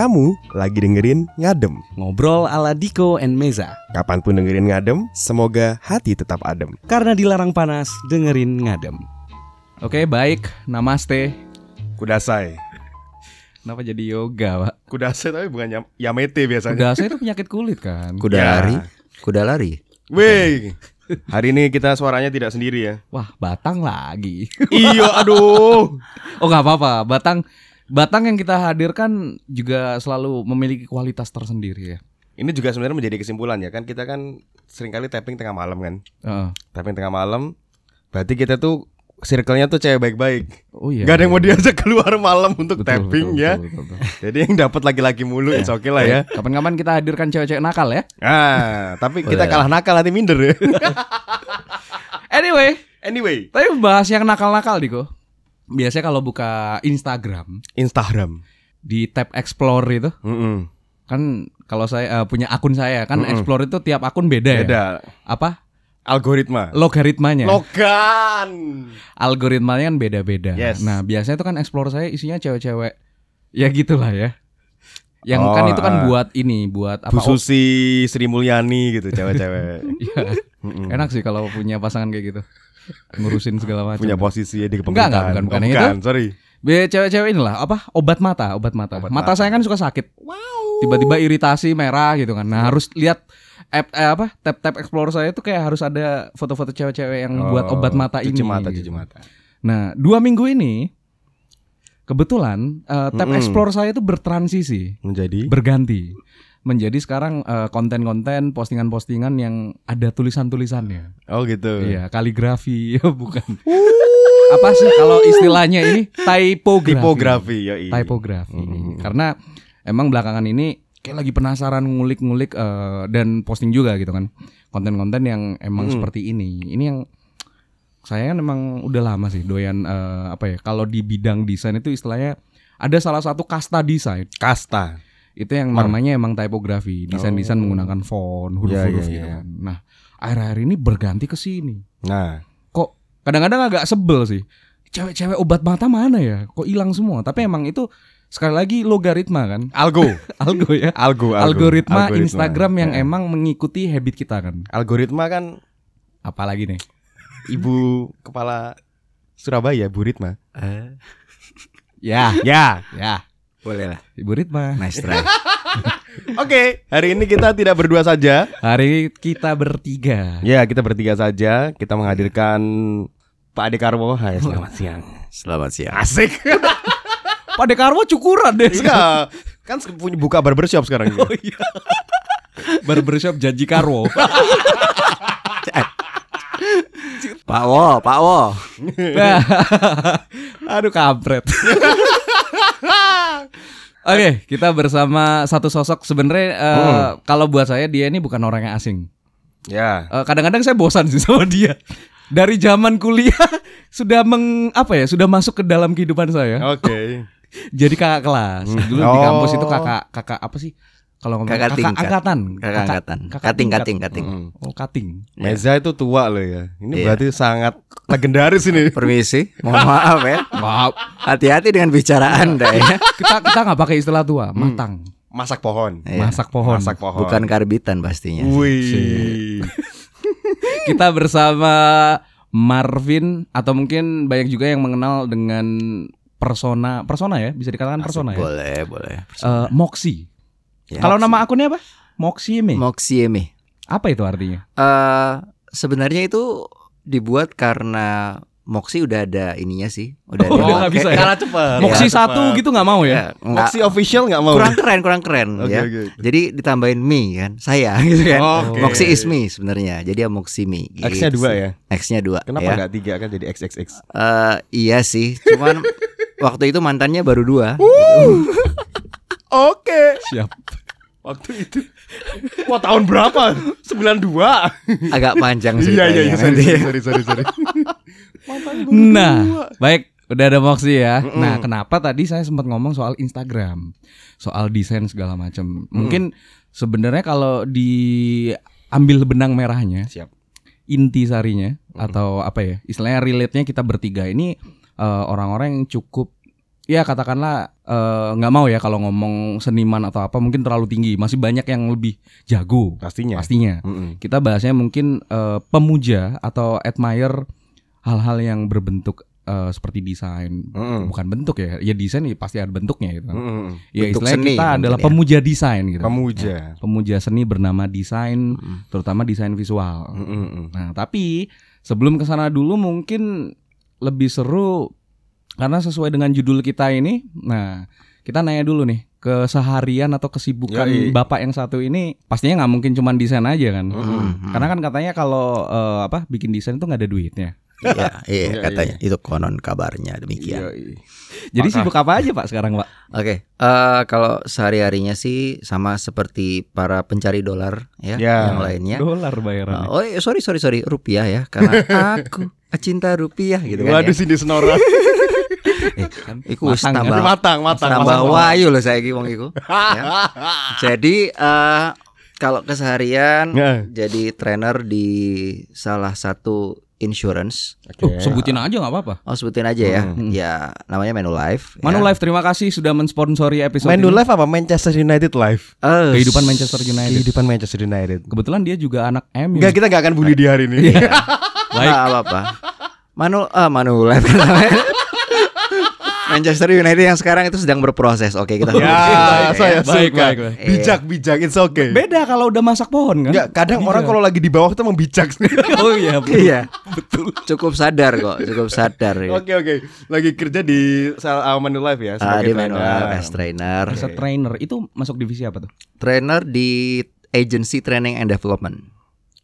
Kamu lagi dengerin Ngadem. Ngobrol ala Diko and Meza. Kapan pun dengerin Ngadem, semoga hati tetap adem. Karena dilarang panas, dengerin ngadem. Oke, baik. Namaste. Kudasai. Kenapa jadi yoga, Pak? Kudasai tapi bukan yam- Yamete biasanya. Udah saya itu penyakit kulit kan. Kuda Ya. lari, kuda lari. Weh, hari ini kita suaranya tidak sendiri ya. Wah, Batang lagi. iya, aduh. Oh, nggak apa-apa. Batang Batang yang kita hadirkan juga selalu memiliki kualitas tersendiri ya. Ini juga sebenarnya menjadi kesimpulan ya kan kita kan sering kali tapping tengah malam kan. Heeh. Tapping tengah malam. Berarti kita tuh circle-nya tuh cewek baik-baik. Oh iya. Gak ada yang mau diajak keluar malam untuk Betul, tapping betul, ya. betul, betul, betul. Jadi yang dapat laki-laki mulu, it's okay lah ya. Kapan-kapan kita hadirkan cewek-cewek nakal ya. Ah, tapi kita Boleh. kalah nakal nanti minder ya. Anyway, anyway, tapi bahas yang nakal-nakal Diko. Biasanya kalau buka Instagram Instagram. di tab explore itu Mm-mm. kan kalau saya eh, punya akun saya kan Mm-mm. explore itu tiap akun beda, ya. Beda. Apa? Algoritma. Logaritmanya. Logan. Algoritmanya kan beda-beda. Yes. Nah, biasanya itu kan explore saya isinya cewek-cewek. Ya gitulah ya. Yang Oh, kan itu kan ah. buat ini, buat apa? Bu Susi, Sri Mulyani gitu cewek-cewek. Mm-mm. Enak sih kalau punya pasangan kayak gitu. Ngurusin segala macam. Punya posisi di Enggak, kepemimpinan. enggak, bukan, bukan oh, yang bukan, sorry. Be cewek-cewek inilah apa? Obat mata, obat mata. Obat mata, mata. saya kan suka sakit. Tiba-tiba iritasi merah gitu kan. Nah, harus lihat app eh, apa? Tab-tab explore saya itu kayak harus ada foto-foto cewek-cewek yang buat Oh, obat mata cuci ini. mata, gitu. cuci mata. Nah, dua minggu ini kebetulan eh, tab Mm-mm. explore saya itu bertransisi, Menjadi berganti menjadi sekarang eh, konten-konten postingan-postingan yang ada tulisan-tulisannya. Oh gitu. Iya, kaligrafi, ya bukan. Apa sih kalau istilahnya ini typografi? Tipografi, yoi. Typografi. Mm-mm. Karena emang belakangan ini kayak lagi penasaran ngulik-ngulik eh, dan posting juga gitu kan. Konten-konten yang emang Mm. seperti ini. Ini yang saya kan emang udah lama sih doyan eh, apa ya? Kalau di bidang desain itu istilahnya ada salah satu kasta desain. Kasta. Itu yang Mar- namanya emang typografi. Desain-desain Oh. menggunakan font, huruf-huruf iya, gitu iya. kan. Nah, akhir-akhir ini berganti ke sini. Nah, Kok kadang-kadang agak sebel sih. Cewek-cewek obat mata mana ya? Kok hilang semua? Tapi emang itu sekali lagi logaritma kan? algo. Algo ya. Algo, algo. Algoritma, Instagram yang Eh. emang mengikuti habit kita kan. Algoritma kan Apalagi nih? ibu kepala Surabaya, Bu Ritma. Eh, Ya, Ya. ya. Boleh lah. Ibu Ritma. Nice try. Oke, hari ini kita tidak berdua saja. Hari ini kita bertiga. Ya, kita bertiga saja. Kita menghadirkan Pak Ade Karwo. Hai, selamat siang. Selamat siang. Asik. Pak Dekarwo cukuran deh. Enggak. Kan punya buka barbershop sekarang. Oh iya. Barbershop janji Karwo. Pak Wo, Pak Wo. Nah. Aduh kampret. Oke, kita bersama satu sosok sebenarnya eh, kalau buat saya dia ini bukan orang yang asing. ya. Eh, kadang-kadang saya bosan sih sama dia. Dari zaman kuliah sudah meng apa ya, sudah masuk ke dalam kehidupan saya. Oke. Jadi kakak kelas. Dulu di Oh. kampus itu kakak kakak apa sih? Kalau ngomong Kakak tingkat. angkatan. Kakak angkatan. Kating, kating, kating. Mm. Oh, kating. Meza itu tua loh ya. Ini Iya. berarti sangat legendaris ini. Permisi, mohon maaf ya. Wow. Hati-hati dengan bicara Anda ya. Kita kita nggak pakai istilah tua, matang. Masak pohon. Iya. Masak pohon. Masak pohon. Bukan karbitan pastinya. Wih. Kita bersama Marvin atau mungkin banyak juga yang mengenal dengan persona persona ya, bisa dikatakan persona ya. Boleh, boleh. Eh, Moxie. Ya. Kalau nama akunnya apa? Moxie Me. Moxieme. apa itu artinya? Eh sebenarnya itu dibuat karena Moxie udah ada ininya sih. Udah Oh, ada- udah nggak bisa ya? Kalah cepat. Moxie Iya, satu gitu nggak mau ya? Ya. Moxie official nggak mau. kurang keren, kurang keren Oke, ya. oke. Jadi ditambahin me kan, saya gitu kan. Oke. Moxie is me sebenarnya. Jadi ya Moxie me. gitu X-nya dua ya. X-nya dua. Kenapa ya. nggak tiga kan jadi XXX? Eh, iya sih, cuman waktu itu mantannya baru dua. Oke. Siap. Waktu itu. Wah tahun berapa? 92. Agak panjang Iya ceritanya. iya iya sorry sorry sorry sorry. Nah, baik udah ada Moxie ya. Mm-mm. Nah, kenapa tadi saya sempat ngomong soal Instagram, soal desain segala macam. Mungkin sebenarnya kalau diambil benang merahnya, Siap. inti sarinya atau apa ya istilahnya relate-nya kita bertiga ini eh, orang-orang yang cukup ya katakanlah eh, nggak mau ya kalau ngomong seniman atau apa mungkin terlalu tinggi. Masih banyak yang lebih jago Pastinya. pastinya. Mm-mm. Kita bahasnya mungkin eh, pemuja atau admire hal-hal yang berbentuk eh, seperti desain. Mm-mm. Bukan bentuk ya, ya desain ya pasti ada bentuknya gitu. Mm-mm. Ya Bentuk istilahnya seni kita adalah ya. pemuja desain gitu. Pemuja. Pemuja seni bernama desain, Mm. terutama desain visual. Mm-mm. Nah, tapi sebelum ke sana dulu mungkin lebih seru karena sesuai dengan judul kita ini. Nah, kita nanya dulu nih keseharian atau kesibukan Yoi. bapak yang satu ini pastinya nggak mungkin cuman desain aja kan. Mm. Karena kan katanya kalau eh, apa bikin desain itu nggak ada duitnya. Iya, iya Iya, katanya itu konon kabarnya demikian. Yoi. Jadi Maka- sibuk apa aja pak sekarang pak? Oke, eh, kalau sehari-harinya sih sama seperti para pencari dolar ya, Ya. yang lainnya. Dolar bayaran. Oh, eh, sorry sorry sorry rupiah ya, karena aku cinta rupiah gitu kan. Waduh ya. sini senora. Iku wis Matang, kan? tambah matang, matang. tambah matang. wayu loh saya wong iku. ya. Jadi eh kalau keseharian Nggak. jadi trainer di salah satu insurance. Oh, sebutin aja nggak apa-apa. Oh sebutin aja ya. Hmm. Ya namanya Manulife. Manu ya. Terima kasih sudah mensponsori episode Main ini. apa? Manchester United live. Eh, Kehidupan Manchester United. Kehidupan Manchester United. Kebetulan dia juga anak MU. Enggak, kita nggak akan bully di hari ini. Iya. Baik. apa-apa. Manu ah Manulife kan. Manchester United yang sekarang itu sedang berproses. Oke, kita Ya, Baik, saya ya. Baik, baik, baik. Bijak, bijak, it's okay. Beda kalau udah masak pohon kan? Enggak, kadang Bijak. orang kalau lagi di bawah itu membijak. Oh iya, betul. Iya, betul. Cukup sadar kok, cukup sadar ya. Oke oke, lagi kerja di Sal Manu Live ya Ah, sebagai di trainer. Manulife as trainer. As trainer itu masuk divisi apa tuh? Trainer di agency training and development.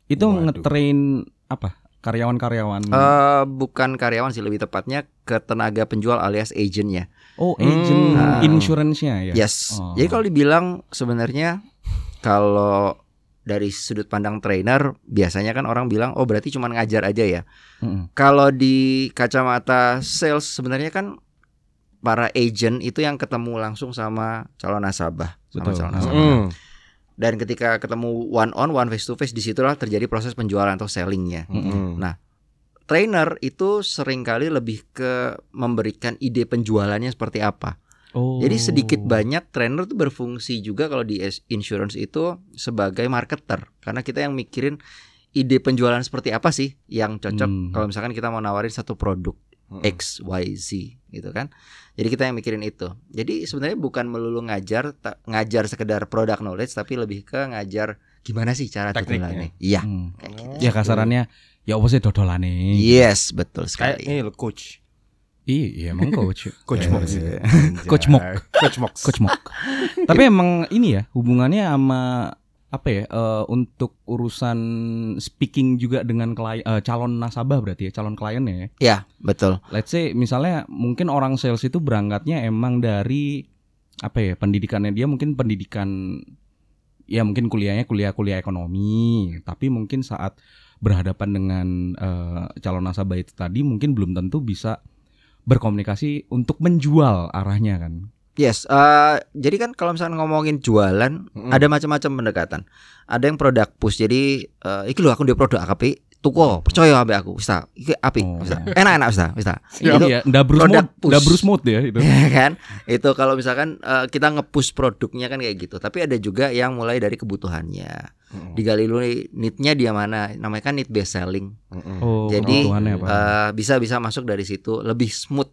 Itu Waduh. ngetrain apa? Karyawan-karyawan. Eh, bukan karyawan sih lebih tepatnya ke tenaga penjual alias agentnya. oh, agent Hmm. insurance-nya ya. Yes. Oh. Jadi kalau dibilang sebenarnya kalau dari sudut pandang trainer biasanya kan orang bilang oh berarti cuma ngajar aja ya. Mm-mm. Kalau di kacamata sales sebenarnya kan para agent itu yang ketemu langsung sama calon nasabah, sama Betul. calon nasabah. Mm. Dan ketika ketemu one on one face to face di situlah terjadi proses penjualan atau sellingnya. Mm. Nah, trainer itu sering kali lebih ke memberikan ide penjualannya seperti apa. Oh. Jadi sedikit banyak trainer tuh berfungsi juga kalau di insurance itu sebagai marketer karena kita yang mikirin ide penjualan seperti apa sih yang cocok Hmm. kalau misalkan kita mau nawarin satu produk. X Y Z gitu kan. Jadi kita yang mikirin itu. Jadi sebenarnya bukan melulu ngajar ngajar sekedar product knowledge tapi lebih ke ngajar gimana sih cara Tekniknya. tutulannya. Iya. Hmm. kayak gitu. Ya kasarannya ya apa sih dodolane. Yes, betul Kayak sekali. ini lo coach. Iya, iya, emang coach. Coach Eh, Mox. Coach Mox. Coach Mox. Coach Mok. Tapi emang ini ya hubungannya sama apa ya eh, untuk urusan speaking juga dengan klien eh, calon nasabah berarti ya calon kliennya ya. Ya, betul. Let's say misalnya mungkin orang sales itu berangkatnya emang dari apa ya pendidikannya dia mungkin pendidikan ya mungkin kuliahnya kuliah-kuliah ekonomi tapi mungkin saat berhadapan dengan eh, calon nasabah itu tadi mungkin belum tentu bisa berkomunikasi untuk menjual arahnya kan. Yes, eh, jadi kan kalau misalnya ngomongin jualan, Mm. ada macam-macam pendekatan. Ada yang produk push, jadi eh, iki lho aku di produk AKP, tuku percaya ambek aku, ta. Iki apik, Oh. Enak-enak wis ta, wis ta. Iya, Itu iya, Dabrus produk mode, push. Dabrus mode ya itu. ya kan? Itu kalau misalkan eh, kita nge-push produknya kan kayak gitu. Tapi ada juga yang mulai dari kebutuhannya. Mm. Digali dulu nih, need-nya dia mana? Namanya kan need based selling. Mm. Oh, Jadi? Eh, bisa bisa masuk dari situ lebih smooth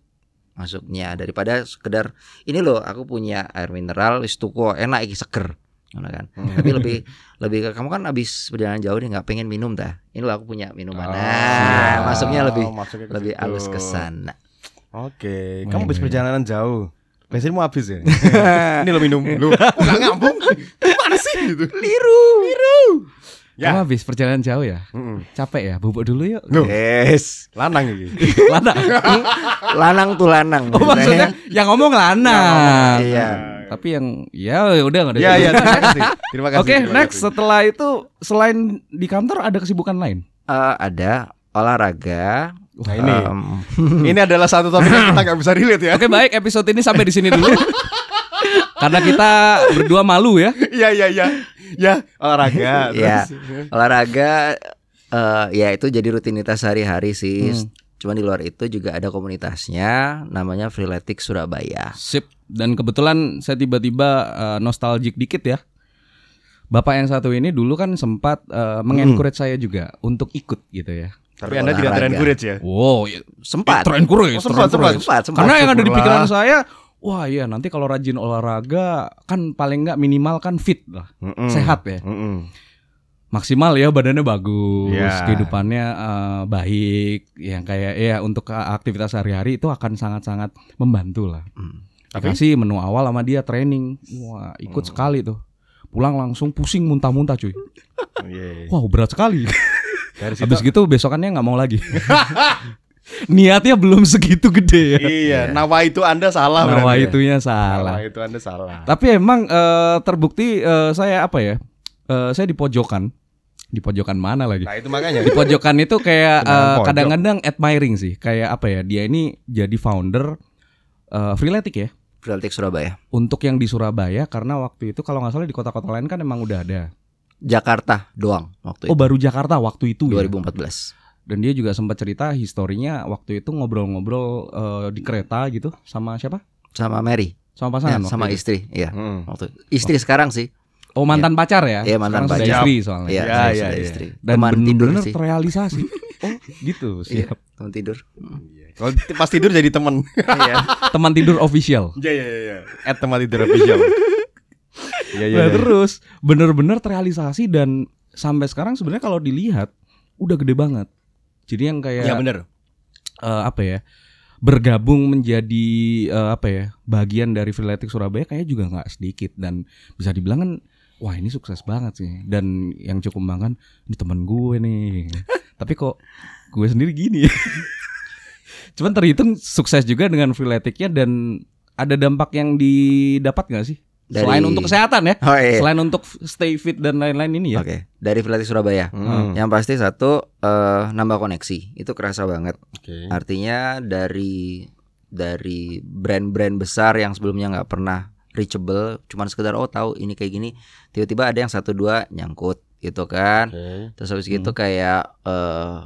masuknya daripada sekedar ini loh aku punya air mineral wis tuku enak iki seger Ngono kan Mm. tapi lebih lebih ke kamu kan habis perjalanan jauh nih nggak pengen minum dah ini loh aku punya minuman Ah, nah masuknya lebih masuknya ke lebih situ. halus ke sana Oke, kamu habis perjalanan jauh. Bensin mau habis ya? Ini lo minum. Lu kok nggak ngambung? Gimana sih gitu? liru Ya. Kamu habis perjalanan jauh ya? Mm-mm. Capek ya? Bubuk dulu yuk. Loh, yes lanang ini. Lana. lanang tuh lanang Oh maksudnya yang ngomong Lana. iya Tapi yang ya udah nggak ada. Iya, iya, terima kasih. Terima kasih. Oke, terima next kasih. setelah itu selain di kantor ada kesibukan lain. Eh, ada olahraga Nah, ini. em, Ini adalah satu topik yang kita nggak bisa relate ya. Oke, baik episode ini sampai di sini dulu. Karena kita berdua malu ya. Iya, iya, iya. Ya, olahraga. Iya. olahraga eh ya itu jadi rutinitas sehari-hari sih Hmm. Cuma di luar itu juga ada komunitasnya namanya Freeletic Surabaya. Sip. Dan kebetulan saya tiba-tiba eh, nostalgic dikit ya. Bapak yang satu ini dulu kan sempat eh, mengencourage saya juga untuk ikut gitu ya. Tapi Anda tidak terencourage ya? Wow, ya, Sempat. terencourage, Oh, sempat, terencourage. sempat, sempat. Karena yang ada di pikiran saya, wah iya nanti kalau rajin olahraga kan paling nggak minimal kan fit lah, Mm-mm. sehat ya. Mm-mm. Maksimal ya badannya bagus, Ya. kehidupannya eh, baik, yang kayak ya untuk aktivitas sehari-hari itu akan sangat-sangat membantu lah. Hmm. Tapi? Dikasih menu awal sama dia training, wah ikut sekali tuh. Pulang langsung pusing muntah-muntah cuy. Iya. Wow berat sekali. Dari situ Habis gitu besokannya nggak mau lagi. Niatnya belum segitu gede ya. Iya, nawa itu Anda salah Nawa berarti ya? itunya Nawa salah. itu Anda salah. Tapi emang eh, terbukti eh, saya apa ya? Eh, saya di pojokan. Di pojokan mana lagi? Nah, itu makanya. Di pojokan itu kayak Beneran eh, pojok. kadang-kadang admiring sih. Kayak apa ya? Dia ini jadi founder eh Freeletic ya. Freeletic Surabaya. Untuk yang di Surabaya karena waktu itu kalau nggak salah di kota-kota lain kan emang udah ada. Jakarta doang waktu Oh itu. baru Jakarta waktu itu ya. 2014. Dan dia juga sempat cerita historinya waktu itu ngobrol-ngobrol eh, di kereta gitu sama siapa? Sama Mary. Sama Ya, pasangan. sama waktu itu. istri. Iya. Hmm. Waktu istri sekarang sih. Oh mantan pacar ya? Iya, mantan Sekarang sudah pacar. istri soalnya. Iya, Ya, ya, sudah ya. istri. Dan Teman tidur bener-bener sih. terrealisasi. oh gitu. Iya, Siap. teman tidur. Hmm. Kalau pas tidur jadi teman. Iya. Teman tidur official. Iya, iya, iya. At teman tidur official. Iya, iya. Nah, iya. terus bener-bener terrealisasi dan sampai sekarang sebenarnya kalau dilihat udah gede banget. Jadi yang kayak Iya, benar. eh, apa ya? bergabung menjadi eh, apa ya? bagian dari Freeletic Surabaya kayak juga nggak sedikit dan bisa dibilang kan wah ini sukses banget sih. Dan yang cukup bangga ini temen gue nih. Tapi kok gue sendiri gini. Cuman terhitung sukses juga dengan Freeleticnya dan ada dampak yang didapat nggak sih? Dari- Selain untuk kesehatan ya? Oh iya. Selain untuk stay fit dan lain-lain ini ya. Oke, dari Freeletic Surabaya. Hmm. Yang pasti satu eh, nambah koneksi. Itu kerasa banget. Oke. Artinya dari dari brand-brand besar yang sebelumnya nggak pernah reachable, cuman sekedar oh tahu ini kayak gini, tiba-tiba ada yang satu dua nyangkut gitu kan. Oke. Terus habis gitu kayak eh,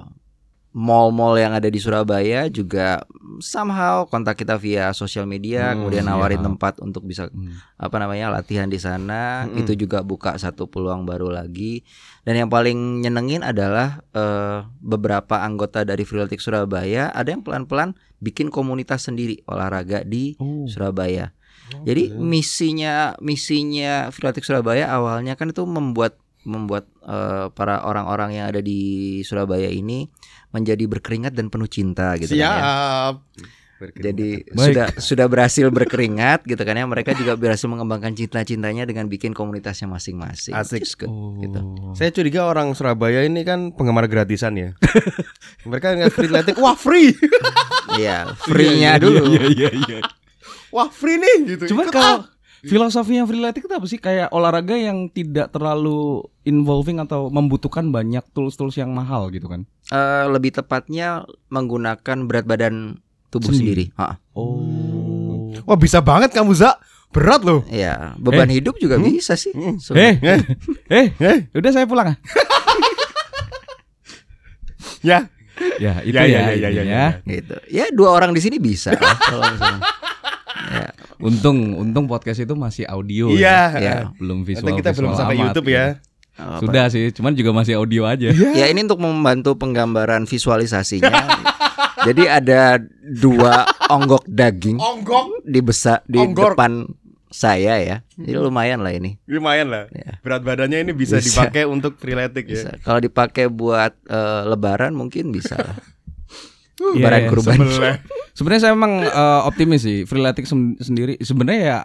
mall-mall yang ada di Surabaya juga somehow kontak kita via sosial media, Hmm, kemudian nawarin siap. tempat untuk bisa Hmm. apa namanya latihan di sana. Mm-mm. Itu juga buka satu peluang baru lagi. Dan yang paling nyenengin adalah eh, beberapa anggota dari Freeletic Surabaya ada yang pelan-pelan bikin komunitas sendiri olahraga di Oh. Surabaya. Jadi misinya misinya Freeletic Surabaya awalnya kan itu membuat membuat eh, para orang-orang yang ada di Surabaya ini menjadi berkeringat dan penuh cinta gitu kan ya. Siap. Jadi Baik. sudah sudah berhasil berkeringat gitu kan ya. Mereka juga berhasil mengembangkan cinta-cintanya dengan bikin komunitasnya masing-masing. Asik. Good, Oh. gitu. Saya curiga orang Surabaya ini kan penggemar gratisan ya. Mereka nggak free atletik, wah free, Iya, free-nya dulu. Iya iya iya. wah free nih gitu. Cuman Ikut kalau ah. filosofinya freeletic itu apa sih? Kayak olahraga yang tidak terlalu involving atau membutuhkan banyak tools-tools yang mahal gitu kan? Eh, lebih tepatnya menggunakan berat badan tubuh Sendiri. sendiri. Ha, Oh. wah bisa banget kamu Za, berat loh. Iya, beban hidup juga bisa sih. Hmm. Eh, sebenarnya. eh, Eh, udah saya pulang ah. ya, Ya, itu ya, ya, ya, ya, ya, ya. gitu. Ya dua orang di sini bisa. lah, kalau misalnya. ya, Untung untung podcast itu masih audio Iya. ya. ya. Belum visual. kita belum visual sampai amat, YouTube gitu. ya. Apa. Sudah sih, cuman juga masih audio aja. Ya ini untuk membantu penggambaran visualisasinya. Jadi ada dua onggok daging Onggok, di besa di Onggok. depan saya ya. Jadi lumayan lah ini. lumayan lah. Ya. Berat badannya ini bisa, Bisa. dipakai untuk freeletic Bisa. ya. Kalau dipakai buat eh, lebaran mungkin bisa lah. Iya, Lebaran iya, kurban. Sebenarnya saya emang eh, optimis sih freeletic sem- sendiri sebenarnya ya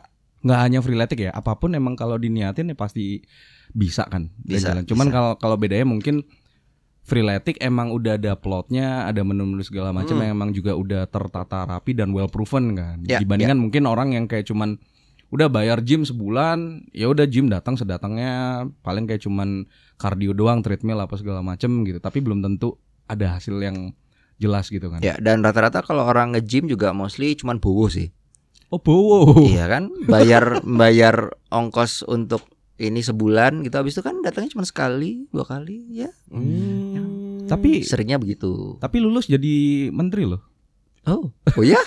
nggak hanya freeletic ya apa pun emang kalau diniatin ya pasti bisa kan Bisa, jalan. Cuman kalau kalau bedanya mungkin freeletic emang udah ada plotnya, ada menu-menu segala macam Hmm. yang emang juga udah tertata rapi dan well proven kan. Ya, Dibandingkan mungkin orang yang kayak cuman udah bayar gym sebulan, ya udah gym datang sedatangnya paling kayak cuman kardio doang, treadmill apa segala macam gitu. Tapi belum tentu ada hasil yang jelas gitu kan. Ya, dan rata-rata kalau orang nge-gym juga mostly cuman bowo sih. Oh, bowo. Iya kan? Bayar bayar ongkos untuk ini sebulan gitu habis itu kan datangnya cuma sekali, dua kali ya. Hmm. Tapi Seringnya begitu. tapi lulus jadi menteri loh. Oh, oh ya?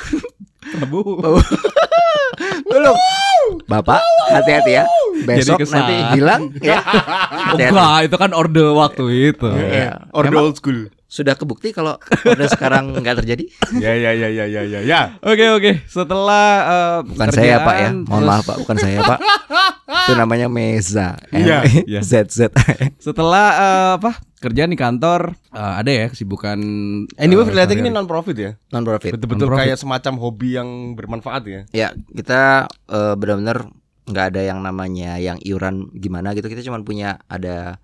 Prabowo. Belum. Bapak, hati-hati ya. Besok Jadi nanti hilang ya. Oh, enggak, itu kan orde waktu itu. Iya. Orde old school. sudah kebukti kalau orde sekarang nggak terjadi? Ya ya ya ya ya ya ya. Oke oke, setelah eh, Bukan saya Pak ya. Mohon maaf Pak, bukan saya Pak. Itu namanya Meza. Iya, iya. Z Z. Setelah eh, apa? Kerjaan di kantor eh, ada ya kesibukan Anyway, eh, freelancing ini non profit ya. Non profit. Betul-betul Non-profit. kayak semacam hobi yang bermanfaat ya. Ya, kita eh, benar-benar nggak ada yang namanya yang iuran gimana gitu. Kita cuma punya ada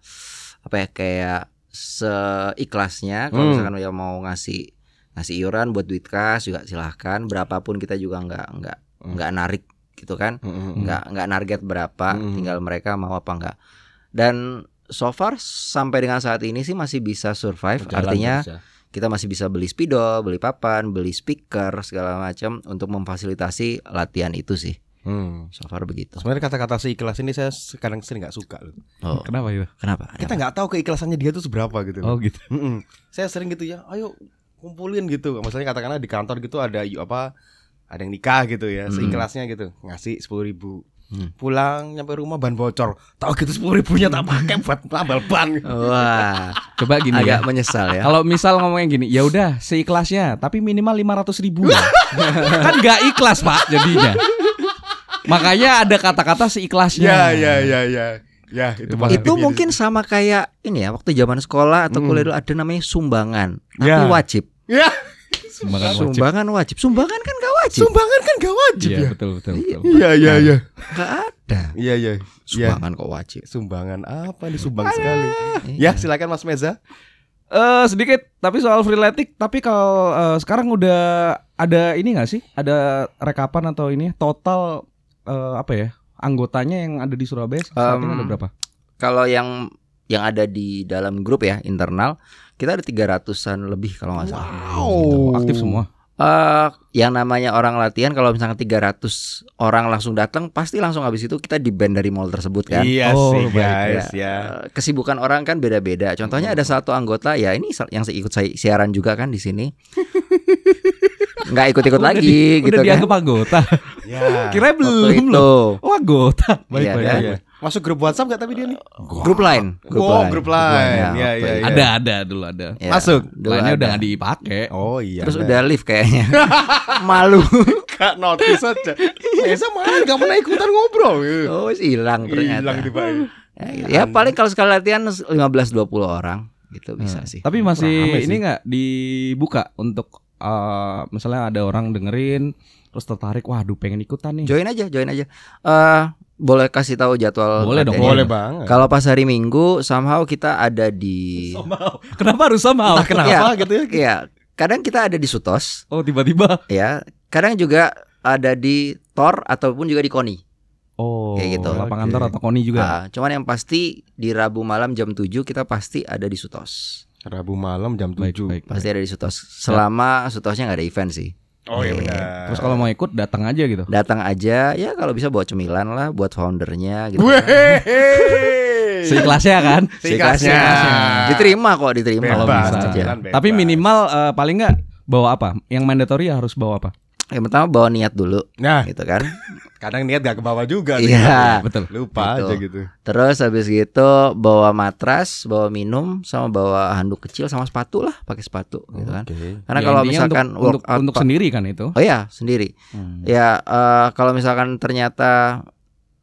apa ya kayak seikhlasnya kalau Hmm. misalkan ya mau ngasih ngasih iuran buat duit kas juga silahkan berapapun kita juga nggak nggak Hmm. nggak narik gitu kan Mm-mm. nggak nggak target berapa Hmm. tinggal mereka mau apa enggak dan so far sampai dengan saat ini sih masih bisa survive Berjalan artinya terus ya. kita masih bisa beli spidol beli papan beli speaker segala macam untuk memfasilitasi latihan itu sih Hmm. so far begitu Sebenarnya kata-kata seikhlas ini saya kadang sering nggak suka. loh. oh Kenapa itu? kenapa Kita nggak tahu keikhlasannya dia tuh seberapa gitu. Oh gitu. Saya sering gitu ya, ayo kumpulin gitu. Misalnya katakanlah di kantor gitu ada yuk apa ada yang nikah gitu ya, Mm. seikhlasnya gitu, ngasih sepuluh ribu. Hmm. Pulang nyampe rumah ban bocor, tahu gitu sepuluh ribunya tak pakai buat nambal ban. wah Coba gini agak ya. menyesal ya Kalau misal ngomongnya gini, ya udah seikhlasnya, tapi minimal 500 ribu. ya. kan nggak ikhlas pak jadinya. Makanya ada kata-kata seikhlasnya. Ya ya ya ya. Ya itu itu mungkin sama kayak ini ya waktu zaman sekolah atau Hmm. kuliah dulu ada namanya sumbangan tapi Ya. wajib Ya, Sumbangan wajib. sumbangan wajib sumbangan kan gak wajib sumbangan kan gak wajib Iya ya. betul betul betul. Iya iya iya. nggak ada Iya iya. Iya. sumbangan kok wajib Sumbangan apa nih sumbang sekali. Ya silakan Mas Meza. Eh sedikit tapi soal freeletics tapi kalau eh, sekarang udah ada ini nggak sih? Ada rekapan atau ini total eh, apa ya? Anggotanya yang ada di Surabaya saat ini ada berapa? Kalau yang yang ada di dalam grup ya internal kita ada 300-an lebih kalau nggak salah. Gitu. Aktif semua. Eh, yang namanya orang latihan kalau misalnya 300 orang langsung datang pasti langsung habis itu kita di band dari mall tersebut kan. Iya Oh, sih baik, guys ya. Eh, Kesibukan orang kan beda-beda. Contohnya ada satu anggota ya ini yang ikut saya siaran juga kan di sini. Nggak ikut-ikut Udah lagi di- gitu udah kan. dianggap anggota. Ya. Kira belum itu loh. Oh anggota. Baik Iya, baik. kan? baik. Masuk grup WhatsApp gak tapi dia nih? grup lain, Oh, grup lain. ya, Iya, iya, itu. iya. Ada ada dulu ada. Ya, Masuk. dulu Lainnya ada. udah nggak dipakai. Oh iya. Terus ada. udah live kayaknya. Malu. gak notice aja. Meza mana gak pernah ikutan ngobrol. Oh, wis hilang ternyata. Hilang tiba. Ya, gitu. Ya, paling kalau sekali latihan 15 20 orang gitu bisa sih. Tapi masih Rame ini nggak dibuka untuk eh, misalnya ada orang dengerin terus tertarik, waduh pengen ikutan nih. Join aja, join aja. Eh boleh kasih tahu jadwal Boleh dong? Boleh banget. Kalau pas hari Minggu somehow kita ada di Somehow. Kenapa harus sama? Entah kenapa gitu ya. Iya, kadang kita ada di Sutos, Oh tiba-tiba. ya. Kadang juga ada di Tor ataupun juga di Koni. Oh, Kayak gitu. Lapangan Oke. Tor atau Koni juga. Ah, cuman yang pasti di Rabu malam jam 7 kita pasti ada di Sutos. Rabu malam jam baik, 7. baik. Pasti ada di Sutos. Selama Sutosnya nggak ada event sih. Oh iya Iya. benar. Terus kalau mau ikut datang aja gitu. Datang aja ya kalau bisa bawa cemilan lah buat foundernya gitu. Weh. Seikhlasnya kan. Seikhlasnya. Diterima kok, diterima Kalau bisa. aja. bebas. Tapi minimal eh, paling nggak bawa apa? Yang mandatory harus bawa apa? Yang pertama bawa niat dulu Nah, gitu kan. Kadang niat gak ke bawah juga. Iya. Betul. Lupa Gitu. aja gitu. Terus habis gitu bawa matras, bawa minum, sama bawa handuk kecil sama sepatu lah, pakai sepatu gitu kan. Karena Ya, kalau misalkan untuk, untuk, workout untuk sendiri kan itu. Oh ya sendiri. Hmm. Ya eh, kalau misalkan ternyata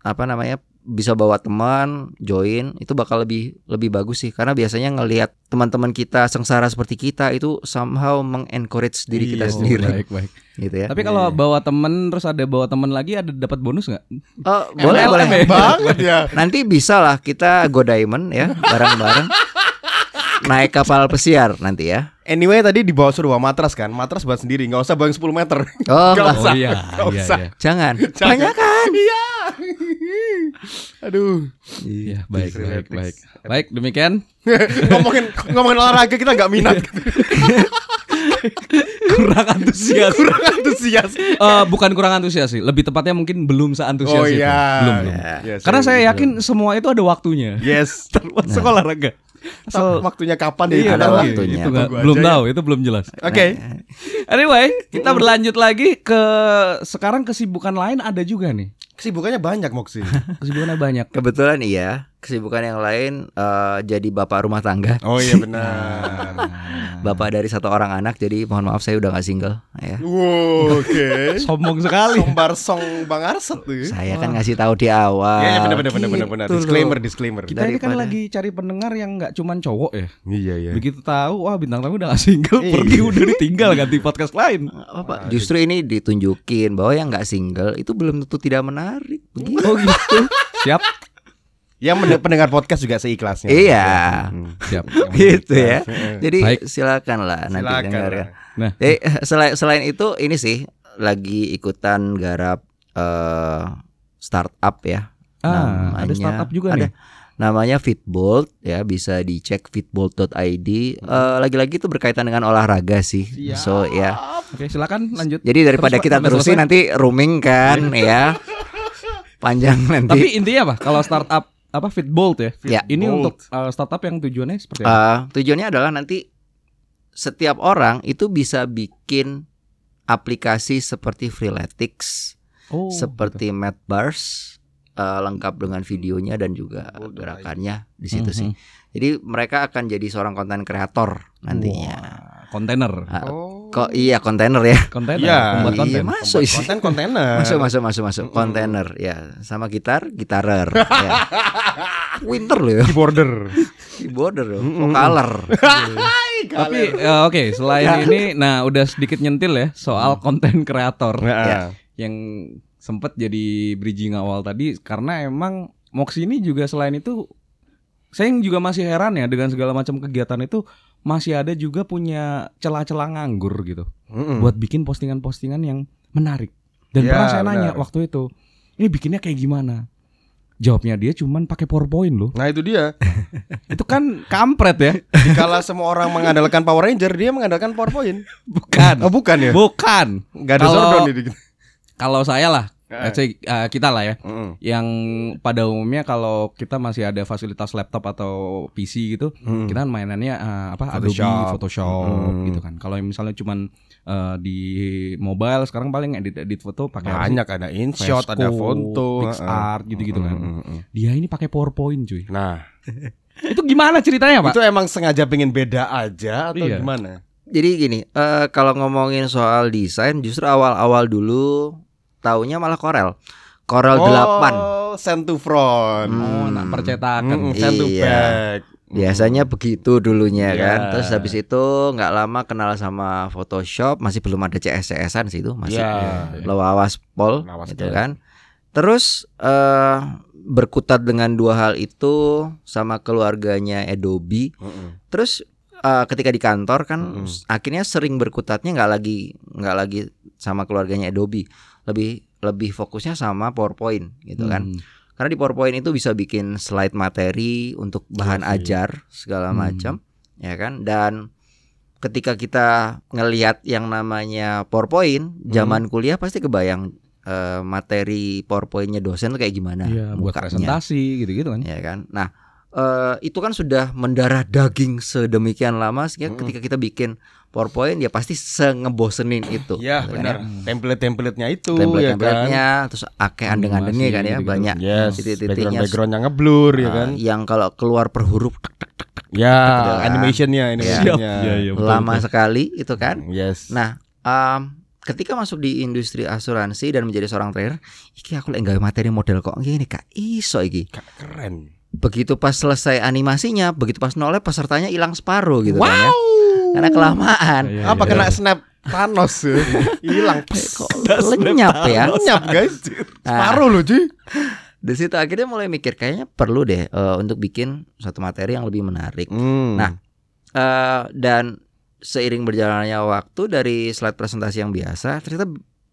apa namanya bisa bawa teman join itu bakal lebih lebih bagus sih karena biasanya ngelihat teman-teman kita sengsara seperti kita itu somehow mengencourage diri Iya, kita Oh, sendiri baik, baik. gitu ya. Tapi kalau bawa temen terus ada bawa temen lagi ada dapat bonus nggak? Oh, boleh MLM boleh. banget ya. Nanti bisa lah kita go diamond ya bareng-bareng. Naik kapal pesiar nanti ya. Anyway tadi dibawa suruh bawa matras kan Matras buat sendiri nggak usah bawa yang 10 meter Oh, Nggak enggak. usah. Oh iya, iya, usah. iya. jangan. Jangan. Banyak kan? Iya Aduh Iya, baik, baik, Freeletics. baik. Baik, demikian ngomongin ngomongin olahraga kita nggak minat kurang antusias. kurang antusias Eh, bukan kurang antusias sih, lebih tepatnya mungkin belum seantusias oh itu. iya Belum, belum. Yes, Karena saya yakin semua itu ada waktunya. yes Termasuk olahraga. Asal- waktunya kapan Iya, ada waktunya. Itu Tunggu belum ya. tahu, itu belum jelas. Oke. Anyway, kita berlanjut lagi ke sekarang kesibukan lain ada juga nih. Kesibukannya banyak Moxie. Kesibukannya banyak. Kebetulan iya, kesibukan yang lain eh, jadi bapak rumah tangga, Oh iya benar. bapak dari satu orang anak. Jadi mohon maaf saya udah nggak single ya. Wow, oke. Sombong sekali. Sombar song Bang Arset tuh. Saya kan ngasih tahu di awal. Iya, benar benar benar benar benar. Gitu Disclaimer, disclaimer. Kita ini kan lagi cari pendengar yang nggak cuman cowok ya. Iya iya. Begitu tahu, wah bintang tamu udah gak single, Iya. pergi udah ditinggal ganti podcast lain. Apa, justru ini ditunjukin bahwa yang nggak single itu belum tentu tidak menarik. Begitu. Oh gitu. Siap, Yang pendengar podcast juga seikhlasnya. Iya. Hmm. siap. gitu ya. Jadi Baik. silakan lah nanti Silakan. dengarkan. Nah. Eh, selain selain itu ini sih lagi ikutan garap eh startup ya. Ah, ada Namanya- startup juga ada. nih. Namanya Fitbolt ya bisa dicek fitbolt.id. Hmm. Eh, lagi-lagi itu berkaitan dengan olahraga sih. So ya. Oke, silakan lanjut. Jadi daripada Terus, kita terusin selesai. nanti rooming kan ya. Panjang nanti. Tapi intinya apa? Kalau startup apa Fitbolt ya? Ya. Ini Bolt. untuk uh, startup yang tujuannya seperti apa? Eh, tujuannya adalah nanti setiap orang itu bisa bikin aplikasi seperti Freeletics, oh, seperti Madbars eh, lengkap dengan videonya dan juga Oh, gerakannya di gitu. situ sih. Jadi mereka akan jadi seorang konten kreator nantinya. Wah, kontainer. Ah, Oh. Kok iya kontainer ya? Kontainer, Iya, pembuat iya, konten. masuk isi. konten kontainer. Masuk masuk masuk masuk kontainer ya sama gitar gitarer ya. Winter loh ya. Keyboarder. Keyboarder loh, Mm-mm. vocaler. Tapi eh, oke, selain ini nah udah sedikit nyentil ya soal konten kreator Nah, yang sempat jadi bridging awal tadi karena emang Mox ini juga selain itu saya juga masih heran ya dengan segala macam kegiatan itu masih ada juga punya celah-celah nganggur gitu mm-mm. buat bikin postingan-postingan yang menarik. Dan Ya, pernah saya nanya benar. waktu itu, ini bikinnya kayak gimana? Jawabnya dia cuman pakai PowerPoint loh. Nah itu dia. itu kan kampret ya. Jikala semua orang mengandalkan Power Ranger, dia mengandalkan PowerPoint. Bukan. Oh bukan ya? Bukan. Gak ada Kalau- ini. Kalau saya lah, Eh. let's say, uh, kita lah ya, Mm-mm. yang pada umumnya kalau kita masih ada fasilitas laptop atau PC gitu, Mm. kita kan mainannya uh, apa Photoshop. Adobe Photoshop Mm. gitu kan. Kalau yang misalnya cuman uh, di mobile sekarang paling edit edit foto pakai apa? Banyak ada InShot, ada foto, PixArt gitu-gitu kan. Mm, mm, mm. Dia ini pakai PowerPoint cuy. Nah, Itu gimana ceritanya, Pak? itu emang sengaja pengen beda aja atau Iya. gimana? Jadi gini, eh, kalau ngomongin soal desain, justru awal-awal dulu taunya malah Corel. Corel 8. Oh, send to front. Hmm. Oh, nah percetakan. Mm, send to Iya. back. Biasanya begitu dulunya Iya. kan. Terus habis itu nggak lama kenal sama Photoshop, masih belum ada CSS-an sih itu, masih Iya. lawas pol Lawas gitu kan. Terus eh berkutat dengan dua hal itu sama keluarganya Adobe. Mm-mm. Terus eh, ketika di kantor kan Mm-mm. s- akhirnya sering berkutatnya nggak lagi nggak lagi sama keluarganya Adobe, lebih lebih fokusnya sama PowerPoint gitu kan. Hmm. Karena di PowerPoint itu bisa bikin slide materi untuk bahan sih. ajar segala Hmm. macam, ya kan? Dan ketika kita ngelihat yang namanya PowerPoint, Hmm. zaman kuliah pasti kebayang eh, materi PowerPoint-nya dosen tuh kayak gimana? Iya, buat presentasi gitu-gitu kan. ya kan? Nah, eh, itu kan sudah mendarah daging sedemikian lama sehingga Mm-mm. ketika kita bikin PowerPoint ya pasti sengebosenin itu. Iya gitu kan benar. Template-template-nya itu ya kan. Template-templatenya terus akeh andeng-andengnya kan ya banyak Yes, titik-titiknya background-backgroundnya ngeblur ya eh, kan. yang kalau keluar per huruf tek, tek, tek, tek, Ya, gitu kan. animationnya, animationnya. Iya, iya, betul, lama betul. sekali itu kan. Yes. Nah, em, ketika masuk di industri asuransi dan menjadi seorang trader, iki aku lagi gawe materi model kok gini kak iso iki. Ka- keren. Begitu pas selesai animasinya, begitu pas noleh pesertanya hilang separuh gitu kan ya. Karena kelamaan. Iya, Apa iya. kena snap Thanos ya? Hilang. Kok lenyap ya. Lenyap guys. Nah, Separuh loh cuy. di situ akhirnya mulai mikir kayaknya perlu deh eh, untuk bikin satu materi yang lebih menarik. Hmm. Nah, Eh, dan seiring berjalannya waktu dari slide presentasi yang biasa, ternyata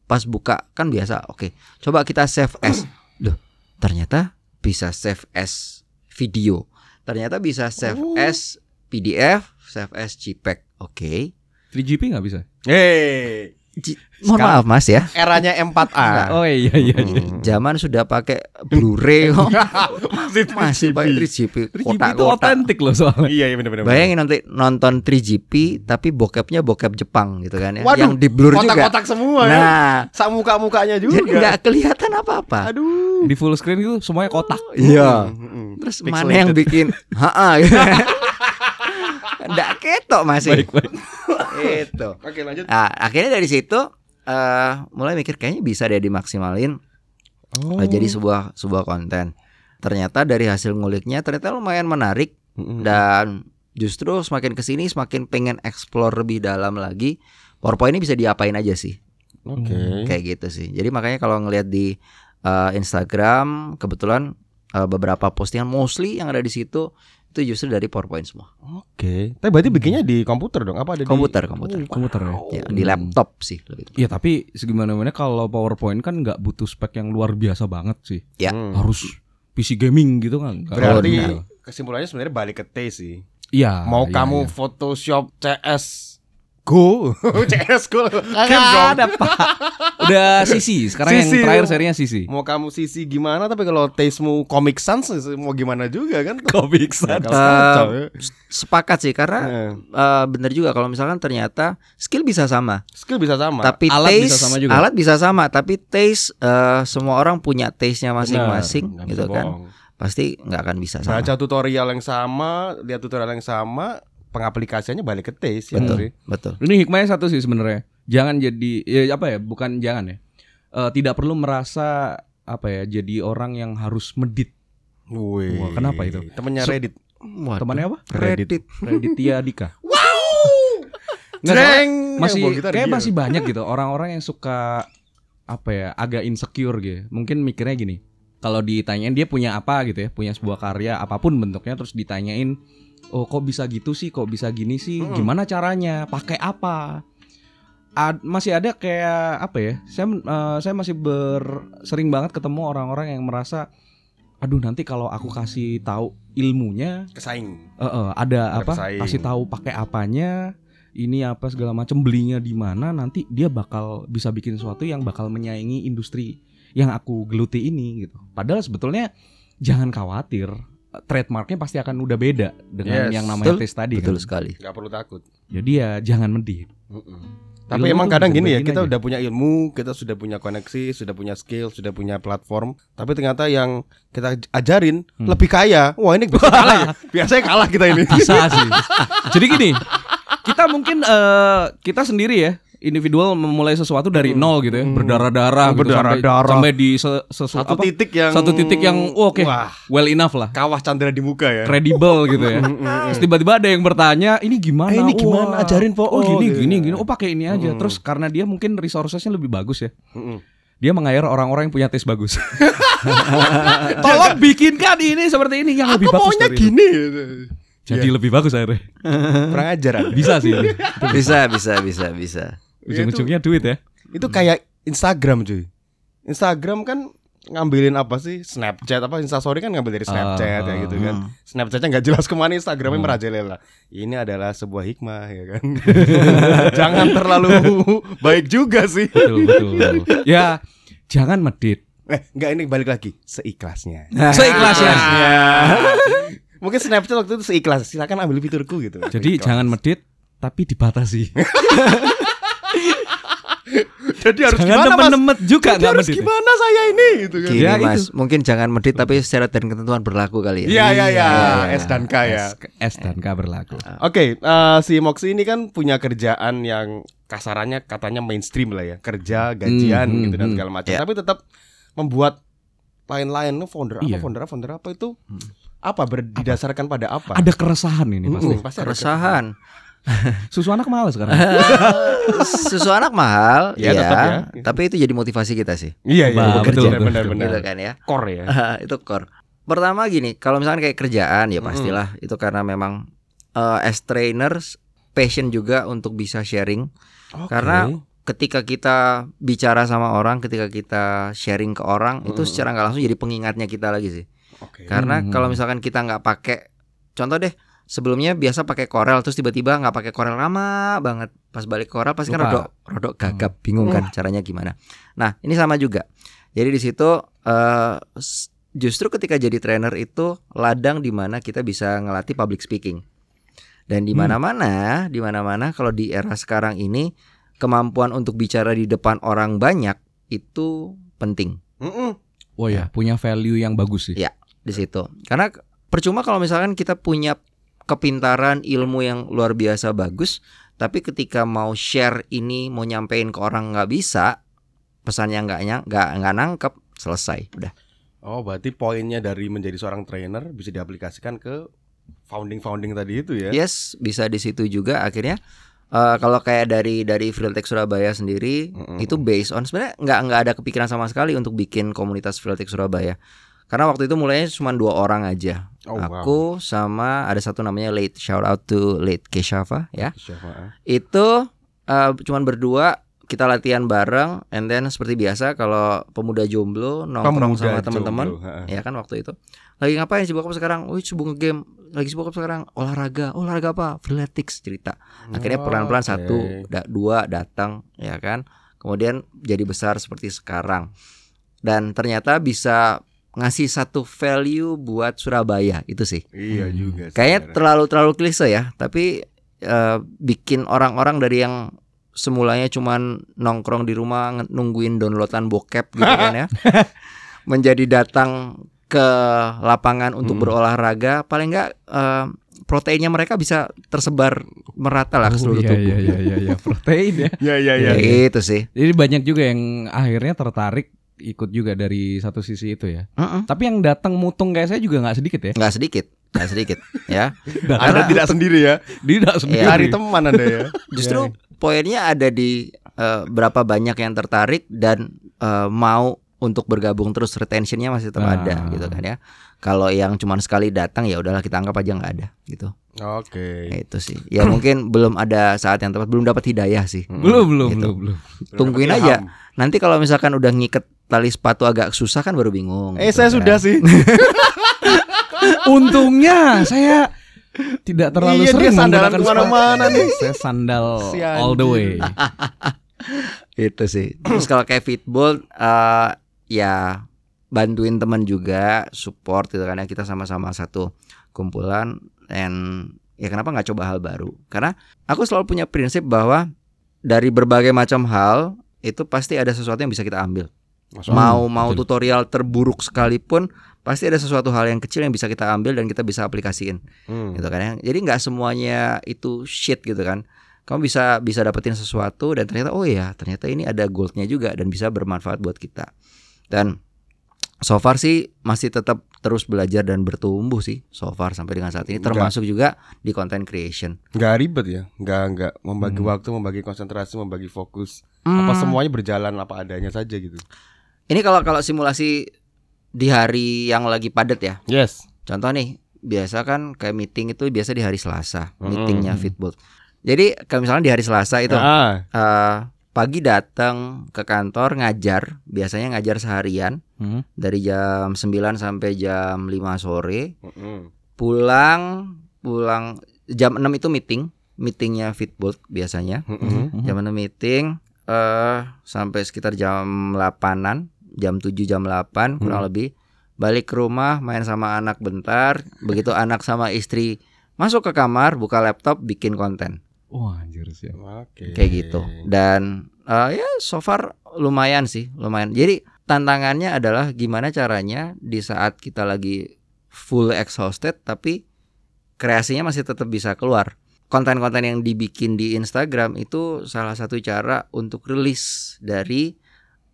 pas buka kan biasa. Oke, coba kita save as. Duh, ternyata bisa save as video. Ternyata bisa save Oh. as PDF, save as JPEG. Oke. 3GP nggak bisa? Hey, Ji- mohon Sekarang- maaf Mas ya. Eranya M4A. Oh iya iya. iya. Hmm, zaman sudah pakai Blu-ray kok. Masih Masih pakai 3GP 3GP itu otentik loh soalnya. Iya, iya benar-benar. Bayangin nanti nonton 3GP tapi bokepnya bokep Jepang gitu kan ya. Waduh, yang di blur juga. Kotak-kotak semua ya. Nah, Sak muka-mukanya juga. jadi nggak kelihatan apa-apa. Aduh. Di full screen itu semuanya kotak. Iya. Mm-mm. Terus Pixelated. mana yang bikin ha Nggak ketok masih. Baik baik. Itu. Oke, lanjut. Nah, akhirnya dari situ eh mulai mikir kayaknya bisa deh dimaksimalin Oh. eh, jadi sebuah sebuah konten. Ternyata dari hasil nguliknya ternyata lumayan menarik dan justru semakin ke sini semakin pengen explore lebih dalam lagi. PowerPoint ini bisa diapain aja sih, Oke. kayak gitu sih. Jadi makanya kalau ngelihat di eh, Instagram kebetulan eh, beberapa postingan mostly yang ada di situ itu justru dari PowerPoint semua. Oke. Tapi berarti bikinnya di komputer dong? Apa ada di Komputer, komputer. Komputer ya. Ya, di laptop sih lebih. Iya tapi segimana mana kalau PowerPoint kan nggak butuh spek yang luar biasa banget sih. Ya. Hmm. Harus PC gaming gitu kan. Berarti Oh, kesimpulannya sebenarnya balik ke T sih. Iya. Mau iya, kamu iya. Photoshop CS Go, CS Go, Capcom. ada pak. Udah Sisi. Sekarang Sisi. yang terakhir serinya Sisi. Mau kamu sisi gimana tapi kalau tastemu Comic Sans mau gimana juga kan? Comic Bakal Eh, kacau ya. Sepakat sih karena Eh, eh, bener juga kalau misalkan ternyata skill bisa sama, Skill bisa sama. tapi Alat taste bisa sama juga. alat bisa sama, tapi taste eh, semua orang punya taste-nya masing-masing gitu kan. bohong. Pasti nggak akan bisa sama. Baca tutorial yang sama, lihat tutorial yang sama, pengaplikasiannya balik ke taste ya, Betul, betul. Ini hikmahnya satu sih sebenarnya. Jangan jadi ya apa ya? Bukan jangan ya. Eh, tidak perlu merasa apa ya? Jadi orang yang harus medit. Wih. Wah, kenapa itu? Temennya So- Reddit. Waduh. Temannya apa? Reddit. Raditya Dika. Nggak, Jreng! masih gitar kayak masih banyak gitu orang-orang yang suka apa ya agak insecure gitu mungkin mikirnya gini kalau ditanyain dia punya apa gitu ya punya sebuah karya apa pun bentuknya terus ditanyain oh kok bisa gitu sih? Kok bisa gini sih? Mm-mm. gimana caranya? Pakai apa? Ad- masih ada kayak apa ya? Saya eh, saya masih ber sering banget ketemu orang-orang yang merasa aduh nanti kalau aku kasih tahu ilmunya kesaing. Eh, eh, ada Ada apa? kasih tahu pakai apanya ini apa segala macam belinya di mana nanti dia bakal bisa bikin sesuatu yang bakal menyaingi industri yang aku geluti ini gitu. Padahal sebetulnya jangan khawatir trademarknya pasti akan udah beda dengan Yes. yang namanya Betul, tes tadi Betul kan sekali. Gak perlu takut. jadi ya jangan medit Tapi Ilmu emang kadang gini ya, kita aja. udah punya ilmu, kita sudah punya koneksi, sudah punya skill, sudah punya platform, tapi ternyata yang kita ajarin Hmm. lebih kaya. Wah, ini biasanya kalah ya. Biasanya kalah kita ini. bisa sih jadi gini kita mungkin eh, kita sendiri ya individual memulai sesuatu dari nol gitu ya Hmm. berdarah-darah gitu, sampai, Berdarah-darah. sampai di se- sesu- Satu apa, titik yang satu titik yang oh, oke Wah, well enough lah kawah Chandra di muka ya. credible gitu ya. Terus tiba-tiba ada yang bertanya, ini gimana? Eh, ini gimana? Wah. Ajarin, Po. Oh, gini gitu. gini gini. Oh, pakai ini aja. Mm. Terus karena dia mungkin resourcesnya lebih bagus ya. Mm-mm. Dia meng-hire orang-orang yang punya taste bagus. Tolong bikinkan ini seperti ini yang lebih Aku bagus maunya dari gini. Jadi lebih bagus akhirnya. Kurang ajar. Bisa sih. Bisa, bisa, bisa, bisa. Ujung-ujungnya duit ya. Itu kayak Instagram cuy. Instagram kan ngambilin apa sih Snapchat apa Instastory kan ngambil dari Snapchat Ah, ya gitu kan Hmm. Snapchatnya nggak jelas ke mana Instagramnya Hmm. merajalela ini adalah sebuah hikmah ya kan jangan terlalu baik juga sih Betul, betul. betul. Ya, jangan medit. eh nggak ini balik lagi seikhlasnya Seikhlasnya. mungkin Snapchat waktu itu seikhlas silakan ambil fiturku gitu Jadi Seikhlas. jangan medit tapi dibatasi. jadi harus jangan gimana mas nemet-nemet juga Jadi nggak harus medit. gimana saya ini gitu kan Gini Ya, mas, itu. mungkin jangan medit tapi syarat dan ketentuan berlaku kali ya. Iya iya iya Iya. S dan K ya S, S dan K berlaku. Oke, eh, si Moxie ini kan punya kerjaan yang kasarannya katanya mainstream lah ya, kerja, gajian Hmm, gitu dan hmm, segala macam. Ya. Tapi tetap membuat lain-lain founder apa, Iya. founder apa, founder apa itu apa berdasarkan pada apa? Ada keresahan ini pasti. Mm, pasti ada Keresahan. Susu anak mahal sekarang. Susu anak mahal, Ya, ya, ya. Tapi itu jadi motivasi kita sih. Iya iya, Bah, betul, betul, benar, betul, benar, betul. benar. Gitu kan ya. Core ya. itu core. Pertama gini, kalau misalkan kayak kerjaan ya pastilah itu karena memang eh, as trainers passion juga untuk bisa sharing. Oke. Karena Ketika kita bicara sama orang, ketika kita sharing ke orang, itu Mm-mm. secara nggak langsung jadi pengingatnya kita lagi sih. Oke. Karena Hmm. kalau misalkan kita nggak pakai, contoh deh, sebelumnya biasa pakai Corel terus tiba-tiba nggak pakai Corel lama banget. Pas balik Corel pasti kan rodok rodok gagap, bingung kan caranya gimana. Nah, ini sama juga. Jadi di situ s- justru ketika jadi trainer itu ladang di mana kita bisa ngelatih public speaking. Dan di Hmm. mana-mana, di mana-mana kalau di era sekarang ini kemampuan untuk bicara di depan orang banyak itu penting Mm-mm. Oh ya, punya value yang bagus sih. Iya. di situ. Karena percuma kalau misalkan kita punya kepintaran ilmu yang luar biasa bagus, tapi ketika mau share ini mau nyampein ke orang nggak bisa, pesannya nggak nyang nggak nggak nangkep, selesai udah. Oh, berarti poinnya dari menjadi seorang trainer bisa diaplikasikan ke founding-founding tadi itu ya. Yes, bisa di situ juga akhirnya. eh, kalau kayak dari dari Freeltech Surabaya sendiri Mm-mm. itu based on sebenarnya nggak nggak ada kepikiran sama sekali untuk bikin komunitas Freeltech Surabaya karena waktu itu mulainya cuma dua orang aja Oh, wow. aku sama ada satu namanya Late shout out to Late Keshafa ya Siapa? itu eh, cuman berdua kita latihan bareng and then seperti biasa kalau pemuda jomblo nongkrong sama teman-teman ya kan waktu itu lagi ngapain sibuk apa sekarang? Wih sibuk game lagi sibuk apa sekarang? Olahraga, olahraga apa? Freeletics cerita. Akhirnya Oh, pelan-pelan oke. satu, da- dua datang, ya kan? Kemudian jadi besar seperti sekarang. Dan ternyata bisa ngasih satu value buat Surabaya itu sih. Iya Hmm. juga. Kayaknya terlalu terlalu klise ya, tapi eh, bikin orang-orang dari yang semulanya cuman nongkrong di rumah nungguin downloadan bokep gitu kan ya, menjadi datang ke lapangan untuk Hmm. berolahraga, paling enggak eh, proteinnya mereka bisa tersebar merata lah ke seluruh iya, tubuh. Iya, iya, iya, iya. protein ya. Iya iya iya. Ya, Itu sih. Jadi banyak juga yang akhirnya tertarik ikut juga dari satu sisi itu ya. Mm-mm. Tapi yang datang mutung kayak saya juga nggak sedikit ya. Nggak sedikit, nggak sedikit ya. Anda Karena- tidak sendiri ya. Tidak sendiri. Cari teman Anda ya. Justru poinnya ada di eh, berapa banyak yang tertarik dan eh, mau untuk bergabung terus retentionnya masih tetap Ah. ada gitu kan ya. Kalau yang cuman sekali datang ya udahlah kita anggap aja nggak ada gitu. Oke. Itu sih. Ya mungkin belum ada saat yang tepat, belum dapat hidayah sih. Belum, belum, Gitu. belum, belum. Tungguin aja. ilham. Nanti kalau misalkan udah ngiket tali sepatu agak susah kan baru bingung. Eh gitu saya kan. sudah sih. Untungnya saya tidak terlalu Iya, dia sering sandalan menggunakan ke mana-mana sepatu. nih. Saya sandal Si all the way. Itu sih. Terus kalau kayak fitball eh ya bantuin teman juga, support gitu kan ya kita sama-sama satu kumpulan and ya kenapa nggak coba hal baru? Karena aku selalu punya prinsip bahwa dari berbagai macam hal itu pasti ada sesuatu yang bisa kita ambil. Masuk. Mau mau betul. tutorial terburuk sekalipun pasti ada sesuatu hal yang kecil yang bisa kita ambil dan kita bisa aplikasiin Hmm. gitu kan ya. Jadi nggak semuanya itu shit gitu kan. Kamu bisa bisa dapetin sesuatu dan ternyata oh ya ternyata ini ada goldnya juga dan bisa bermanfaat buat kita. Dan so far sih masih tetap terus belajar dan bertumbuh sih so far sampai dengan saat ini termasuk juga di content creation. Nggak ribet ya. Nggak nggak membagi Hmm. waktu, membagi konsentrasi, membagi fokus. Apa Hmm, semuanya berjalan apa adanya saja gitu. Ini kalau kalau simulasi di hari yang lagi padat ya. Yes. Contoh nih, biasa kan kayak meeting itu biasa di hari Selasa, Mm-mm. meetingnya Fitball. Jadi kalau misalnya di hari Selasa itu Ah, eh, pagi datang ke kantor ngajar, biasanya ngajar seharian Hmm. dari jam 9 sampai jam 5 sore. mm-mm. Pulang pulang jam 6 itu meeting, meetingnya Fitbolt biasanya. Mm-mm. Jam 6 meeting eh sampai sekitar jam 8-an, jam 7 jam 8 kurang Hmm. lebih. Balik ke rumah main sama anak bentar, begitu anak sama istri masuk ke kamar, buka laptop, bikin konten. Wah, anjir sih. Oke. kayak gitu dan eh, ya so far lumayan sih lumayan jadi tantangannya adalah gimana caranya di saat kita lagi full exhausted tapi kreasinya masih tetap bisa keluar konten-konten yang dibikin di Instagram itu salah satu cara untuk rilis dari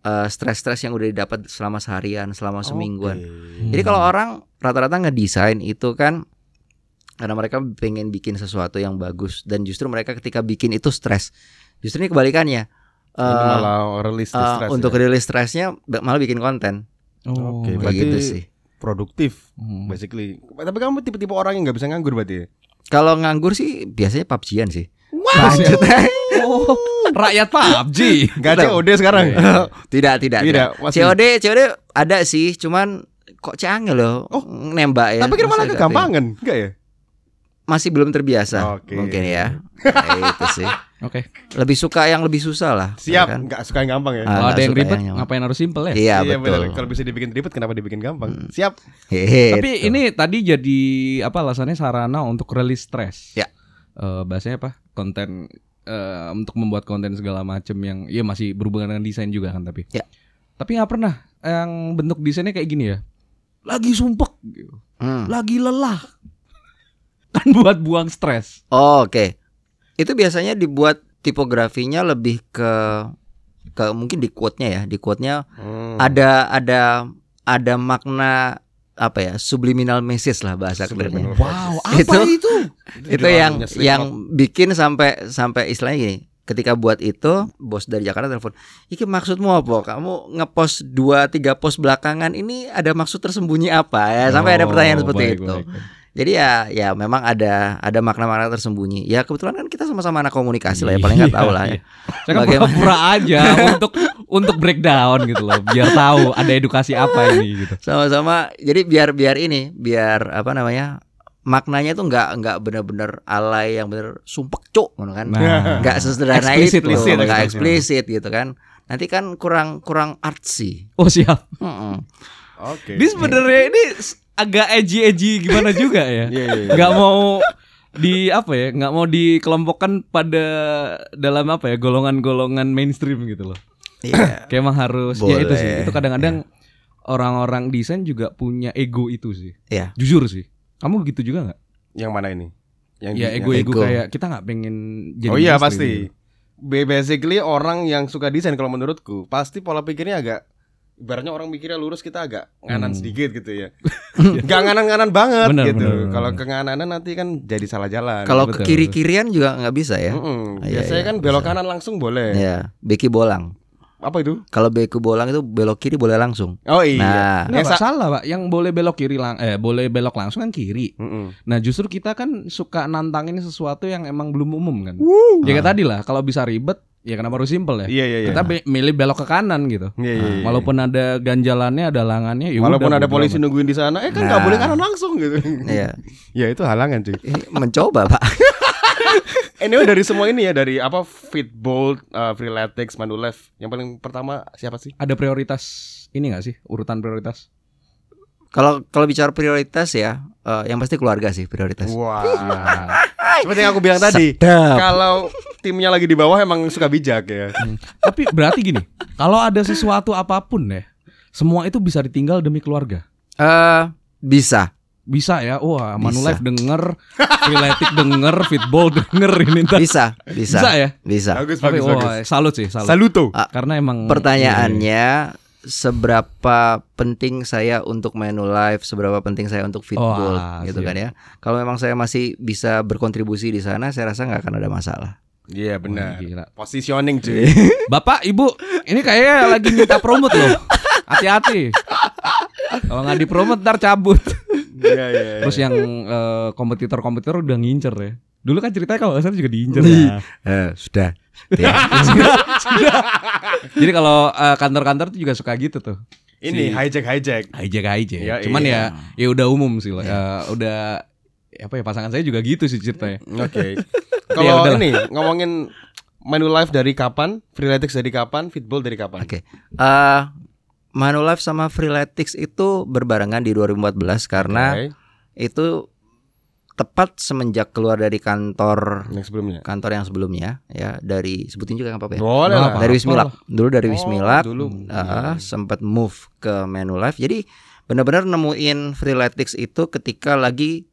eh, stres-stres yang udah didapat selama seharian selama semingguan Oke. jadi kalau orang rata-rata ngedesain itu kan karena mereka pengen bikin sesuatu yang bagus dan justru mereka ketika bikin itu stres. Justru ini kebalikannya. Ini Eh, malah release stress untuk ya. rilis stresnya ba- malah bikin konten. Oh, Oke, Kayak berarti- gitu sih. produktif Hmm. basically. Tapi kamu tipe-tipe orang yang nggak bisa nganggur berarti. ya? Kalau nganggur sih biasanya PUBG-an sih. Lanjut. Oh, rakyat PUBG. Nggak Betul. COD sekarang. Iya. tidak, tidak, Tidak, tidak. masih. COD, COD ada sih, cuman kok canggih loh Oh, nembak ya. Tapi kan malah kegampangan, enggak ya? masih belum terbiasa Oke. mungkin ya. Nah, itu sih. Oke. Lebih suka yang lebih susah lah. Siap, kan? nggak suka yang gampang ya. Ah, Kalau nggak ada yang ribet, yang- ngapain harus simple ya? Iya bener. betul. Kalau bisa dibikin ribet, kenapa dibikin gampang? Hmm. Siap. Hehe, Tapi itu. ini tadi jadi apa alasannya sarana untuk rilis stres. Ya. Eh, bahasanya apa? Konten eh, untuk membuat konten segala macam yang ya masih berhubungan dengan desain juga kan tapi. Ya. Tapi nggak pernah yang bentuk desainnya kayak gini ya. Lagi sumpek, gitu. Hmm. lagi lelah. Kan buat buang stres. Oh, Oke, itu biasanya dibuat tipografinya lebih ke ke mungkin di quote-nya ya, di quote-nya Hmm. ada ada ada makna apa ya subliminal message lah bahasa kerennya. Wow, apa Itu- itu? Itu yang yang bikin sampai sampai istilahnya gini. Ketika buat itu, bos dari Jakarta telepon, "Iki maksudmu apa? Kamu ngepost dua tiga post belakangan ini ada maksud tersembunyi apa?" Ya, sampai ada Oh, pertanyaan seperti baik, itu. baik, baik. Jadi ya ya memang ada ada makna-makna tersembunyi. Ya kebetulan kan kita sama-sama anak komunikasi lah ya paling nggak tahu lah ya. Iya. Saya kan Bagaimana? pura-pura aja untuk untuk breakdown gitu loh, biar tahu ada edukasi apa ini gitu. Sama-sama. Jadi biar biar ini, biar apa namanya? Maknanya tuh nggak nggak benar-benar alay yang bener sumpek cuk gitu kan. Nah, Nggak sesederhana Eksplisit itu, nggak eksplisit. gitu kan. Nanti kan kurang kurang artsy. oh siap. Mm-mm. Oke. Ini sebenarnya ini agak edgy edgy gimana juga ya. Iya, iya, iya. Nggak mau di apa ya? Nggak mau dikelompokkan pada dalam apa ya golongan-golongan mainstream gitu loh. Iya. Kayak emang harus ya itu sih. Boleh. Itu kadang-kadang orang-orang desain juga punya ego itu sih. Iya. Jujur sih. Kamu gitu juga nggak? Yang mana ini? Yang Ya ego-ego ego. kayak kita nggak pengen jadi Oh iya pasti. gitu. Ba- Basically orang yang suka desain kalau menurutku pasti pola pikirnya agak ibaratnya orang mikirnya lurus kita agak nganan Hmm. sedikit gitu ya. Gak nganan-nganan banget Bener, gitu. Kalau bener. kengananan nanti kan jadi salah jalan. Kalau ke kiri-kirian juga nggak bisa ya. Mm-mm. Iya, Biasanya iya, kan belok bisa. kanan langsung boleh. Ya, beki bolang. Apa itu? Kalau beki bolang itu belok kiri boleh langsung. Oh iya. Nah, Nggak, Yang Pak, sa- salah pak. Yang boleh belok kiri lang eh boleh belok langsung kan kiri. Mm-mm. Nah justru kita kan suka nantangin sesuatu yang emang belum umum kan. Ya kayak tadi lah. Kalau bisa ribet, ya kenapa harus simple ya? Iya iya iya. Kita be- milih belok ke kanan gitu. Iya, iya, iya. Walaupun ada ganjalannya, ada langannya, ya Walaupun udah, ada bodo polisi nungguin di sana, eh kan nggak Nah. boleh kanan langsung gitu. iya. ya itu halangan cuy. Ini mencoba, Pak. Anyway dari semua ini ya dari apa Fitbolt, uh, Freeletics, Manulife, yang paling pertama siapa sih? Ada prioritas ini gak sih? Urutan prioritas? Kalau kalau bicara prioritas ya, eh, yang pasti keluarga sih prioritas. Wah. Seperti yang aku bilang tadi, Sedap. kalau timnya lagi di bawah emang suka bijak ya. Tapi berarti gini, kalau ada sesuatu apa pun ya, semua itu bisa ditinggal demi keluarga. Eh, bisa. Bisa ya, wah Manulife denger, Freeletic denger, Fitball denger ini ntar. Bisa, bisa. Bisa ya? Bisa. Bagus Tapi bagus wah, bagus. salut sih, salut. Saluto. Ah, Karena emang Pertanyaannya seberapa penting saya untuk Manulife, seberapa penting saya untuk Fitball Wah, gitu siap. kan ya. Kalau memang saya masih bisa berkontribusi di sana, saya rasa nggak akan ada masalah. Iya Wah, benar. gila. Positioning cuy. Bapak, Ibu, ini kayaknya lagi minta promote loh. Hati-hati. Kalau nggak dipromot ntar cabut. Iya iya. iya. Terus yang eh, kompetitor-kompetitor udah ngincer ya. Dulu kan ceritanya kalau nggak salah juga diincer ya. Eh, sudah. Ya. Jadi kalau eh, kantor-kantor tuh juga suka gitu tuh. Ini Si- hijack hijack. Hijack hijack. Ya, Cuman iya. ya ya udah umum sih lah. Eh, udah apa ya pasangan saya juga gitu sih ceritanya. Oke. Ya Kalau udahlah. ini ngomongin Manulife dari kapan, Freeletics dari kapan, Fitball dari kapan? Oke. Eh Manulife sama Freeletics itu berbarengan di 2014 karena Oke. itu tepat semenjak keluar dari kantor yang sebelumnya. kantor yang sebelumnya ya dari sebutin juga nggak apa-apa ya. Boleh apa. dari Wismilak. Dulu dari Oh, Wismilak dulu. eh, sempat move ke Manulife. Jadi benar-benar nemuin Freeletics itu ketika lagi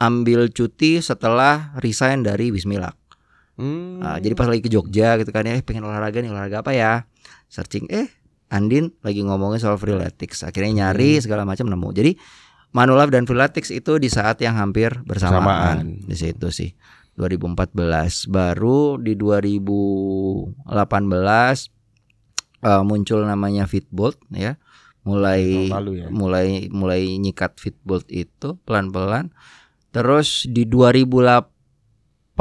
ambil cuti setelah resign dari Wismilak. Hmm. Nah, jadi pas lagi ke Jogja gitu kan ya, eh, pengen olahraga nih, olahraga apa ya? Searching eh Andin lagi ngomongin soal Freeletics. Akhirnya nyari Hmm. segala macam nemu. Jadi Manulife dan Freeletics itu di saat yang hampir bersamaan. Bersamaan. Di situ sih. 2014 baru di 2018 eh, muncul namanya Fitbolt ya. Mulai lalu ya. mulai mulai nyikat Fitbolt itu pelan-pelan. Terus di 2018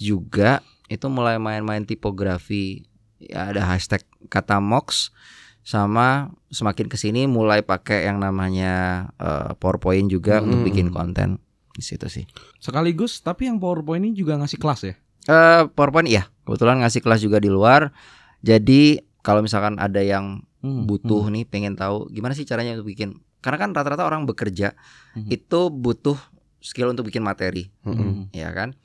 juga itu mulai main-main tipografi ya ada hashtag kata mox sama semakin ke sini mulai pakai yang namanya eh, PowerPoint juga Hmm. untuk bikin konten di situ sih. Sekaligus tapi yang PowerPoint ini juga ngasih kelas ya. Eh PowerPoint ya, kebetulan ngasih kelas juga di luar. Jadi kalau misalkan ada yang Hmm, butuh nih pengen tahu gimana sih caranya untuk bikin karena kan rata-rata orang bekerja Mhm. itu butuh skill untuk bikin materi hmm, hmm. ya kan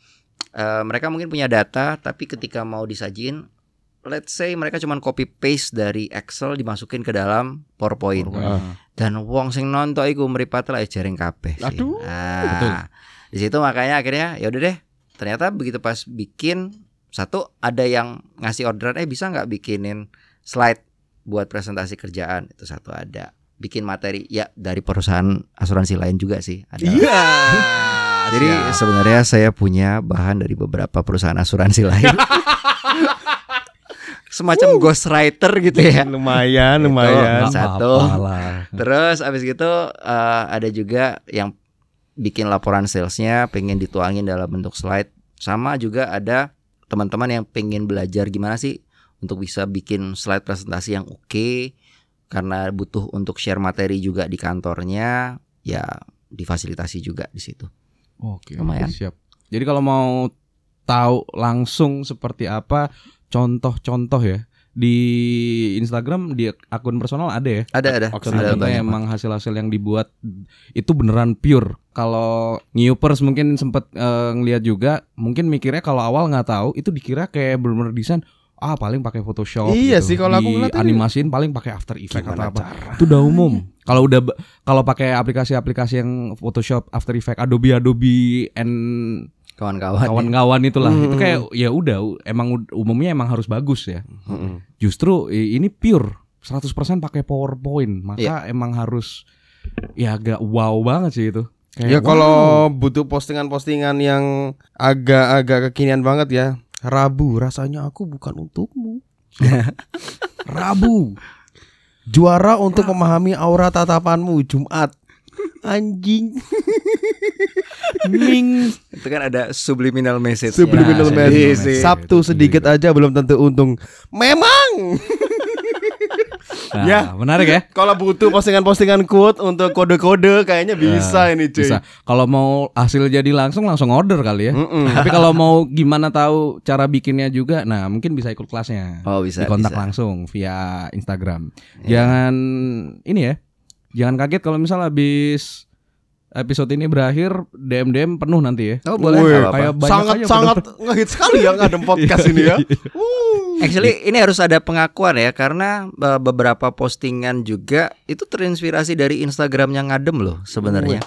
Eh, mereka mungkin punya data tapi ketika mau disajin let's say mereka cuman copy paste dari Excel dimasukin ke dalam PowerPoint, PowerPoint. dan wong sing nonton iku meripat lah jaring kabeh sih. Aduh, Nah, betul. Di situ makanya akhirnya ya udah deh. Ternyata begitu pas bikin satu ada yang ngasih orderan eh bisa nggak bikinin slide buat presentasi kerjaan itu satu ada bikin materi ya dari perusahaan asuransi lain juga sih ada Iya. jadi Siap. sebenarnya saya punya bahan dari beberapa perusahaan asuransi lain semacam ghostwriter gitu ya lumayan, Itu. lumayan. Satu. apa-apa lah. Terus abis gitu eh, ada juga yang bikin laporan salesnya pengen dituangin dalam bentuk slide. Sama juga ada teman-teman yang pengen belajar gimana sih untuk bisa bikin slide presentasi yang oke karena butuh untuk share materi juga di kantornya ya difasilitasi juga di situ. Oke, Lumayan. siap. Jadi kalau mau tahu langsung seperti apa contoh-contoh ya di Instagram di akun personal ada ya. Ada ada. Oke, ada banyak. emang hasil-hasil yang dibuat itu beneran pure. Kalau newpers mungkin sempet eh, ngeliat juga, mungkin mikirnya kalau awal nggak tahu itu dikira kayak bener-bener desain ah paling pakai Photoshop Iya gitu. sih, kalau aku Di ngeliat animasiin paling pakai After Effects atau apa. cara? Itu udah umum. Kalau udah kalau pakai aplikasi-aplikasi yang Photoshop, After Effects, Adobe Adobe and Kawan-kawan. kawan-kawan itulah. Hmm. Itu kayak ya udah emang umumnya emang harus bagus ya. Mm-mm. Justru i- ini pure 100% pakai PowerPoint. Maka Iya. emang harus ya agak wow banget sih itu. Kayak, Ya wow. kalau butuh postingan-postingan yang agak-agak kekinian banget ya. Rabu rasanya aku bukan untukmu. Rabu. Juara untuk memahami aura tatapanmu Jumat. Anjing. Ming. Itu kan ada subliminal message. Subliminal Nah, message. Sabtu sedikit aja belum tentu untung. Memang. Nah, Ya. menarik ya. Kalau butuh postingan-postingan quote untuk kode-kode kayaknya bisa ini cuy. Bisa. Kalau mau hasil jadi langsung langsung order kali ya. Mm-mm. Tapi kalau mau gimana tahu cara bikinnya juga, nah mungkin bisa ikut kelasnya. Oh bisa. Dikontak bisa. langsung via Instagram. Iya. Jangan ini ya. Jangan kaget kalau misal habis episode ini berakhir DM DM penuh nanti ya. Oh boleh. Wih, kayak banyak sangat aja sangat ngehit sekali ya ngadem podcast ini ya. Uh. Actually ini harus ada pengakuan ya karena uh, beberapa postingan juga itu terinspirasi dari Instagramnya ngadem loh sebenarnya.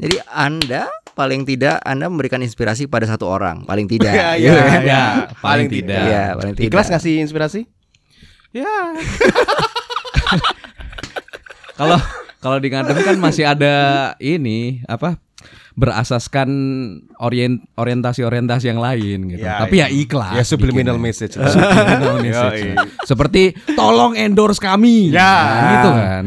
Jadi Anda paling tidak Anda memberikan inspirasi pada satu orang paling tidak. Ya, Gitu ya, kan? ya. paling Paling tidak. tidak. Iya, paling tidak. Ikhlas ngasih inspirasi? Ya. Kalau kalau di ngadem kan masih ada ini apa berasaskan orient orientasi-orientasi yang lain gitu. Ya, Tapi ya. ya ikhlas. Ya subliminal message. Subliminal message. Yoi. Seperti tolong endorse kami. Ya. Nah, gitu kan.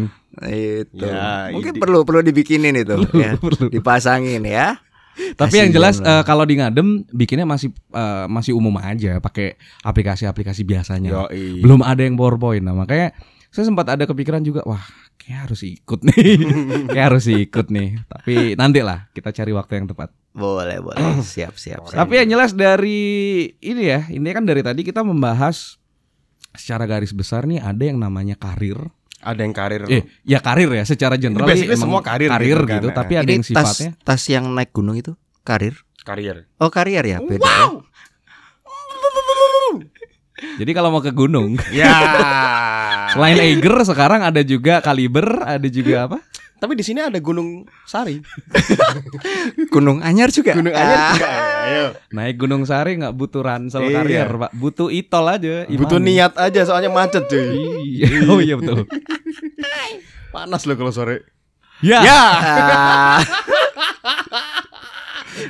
Itu. Ya, Mungkin perlu perlu dibikinin itu ya. perlu. Dipasangin ya. Tapi yang Kasihan jelas eh, kalau di ngadem bikinnya masih eh, masih umum aja pakai aplikasi-aplikasi biasanya. Yoi. Belum ada yang PowerPoint. Nah, makanya saya sempat ada kepikiran juga, wah, kayak harus ikut nih. kayak harus ikut nih. Tapi nanti lah kita cari waktu yang tepat. Boleh, boleh. Siap, siap. siap. Tapi yang jelas dari ini ya, ini kan dari tadi kita membahas secara garis besar nih ada yang namanya karir. Ada yang karir. Eh, ya karir ya secara general Ini basically semua karir karir gitu kan, gitu, ya. tapi ada yang tas sifatnya tas yang naik gunung itu karir. karir. Oh, karier ya, beda. ya. Jadi kalau mau ke gunung, Ya. selain Eiger sekarang ada juga Kaliber, ada juga apa? Tapi di sini ada Gunung Sari. Gunung Anyar juga. Gunung Anyar juga. Ayo. Naik Gunung Sari nggak butuh ransel Iya. karier, Pak. Butuh itol aja. Butuh imani. niat aja soalnya macet cuy. Iya, oh iya betul. Panas loh kalau sore. Ya, Ya.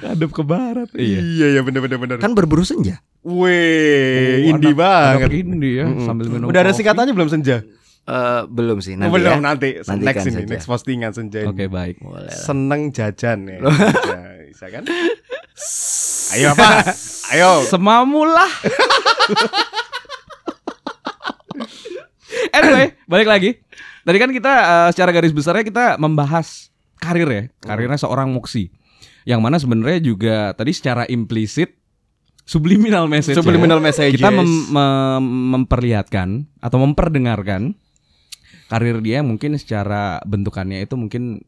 Hadap ke barat. Iya. Iya ya bener bener bener. kan berburu senja. Wih, Oh, indie banget. anak indie ya, Mm-mm. sambil minum. Udah ada singkatannya belum senja? Eh, belum sih Oh, nanti belum ya. nanti. Nantikan next ini, saja. next postingan senja. ini. Oke, baik. Boleh. Seneng jajan ya. Bisa, bisa kan? Ayo apa? Ayo. Semamulah. anyway, balik lagi. Tadi kan kita eh, secara garis besarnya kita membahas karir ya, karirnya seorang Moksi. Yang mana sebenarnya juga tadi secara implisit subliminal message. ya. Subliminal messages. Kita mem- mem- memperlihatkan atau memperdengarkan karir dia mungkin secara bentukannya itu mungkin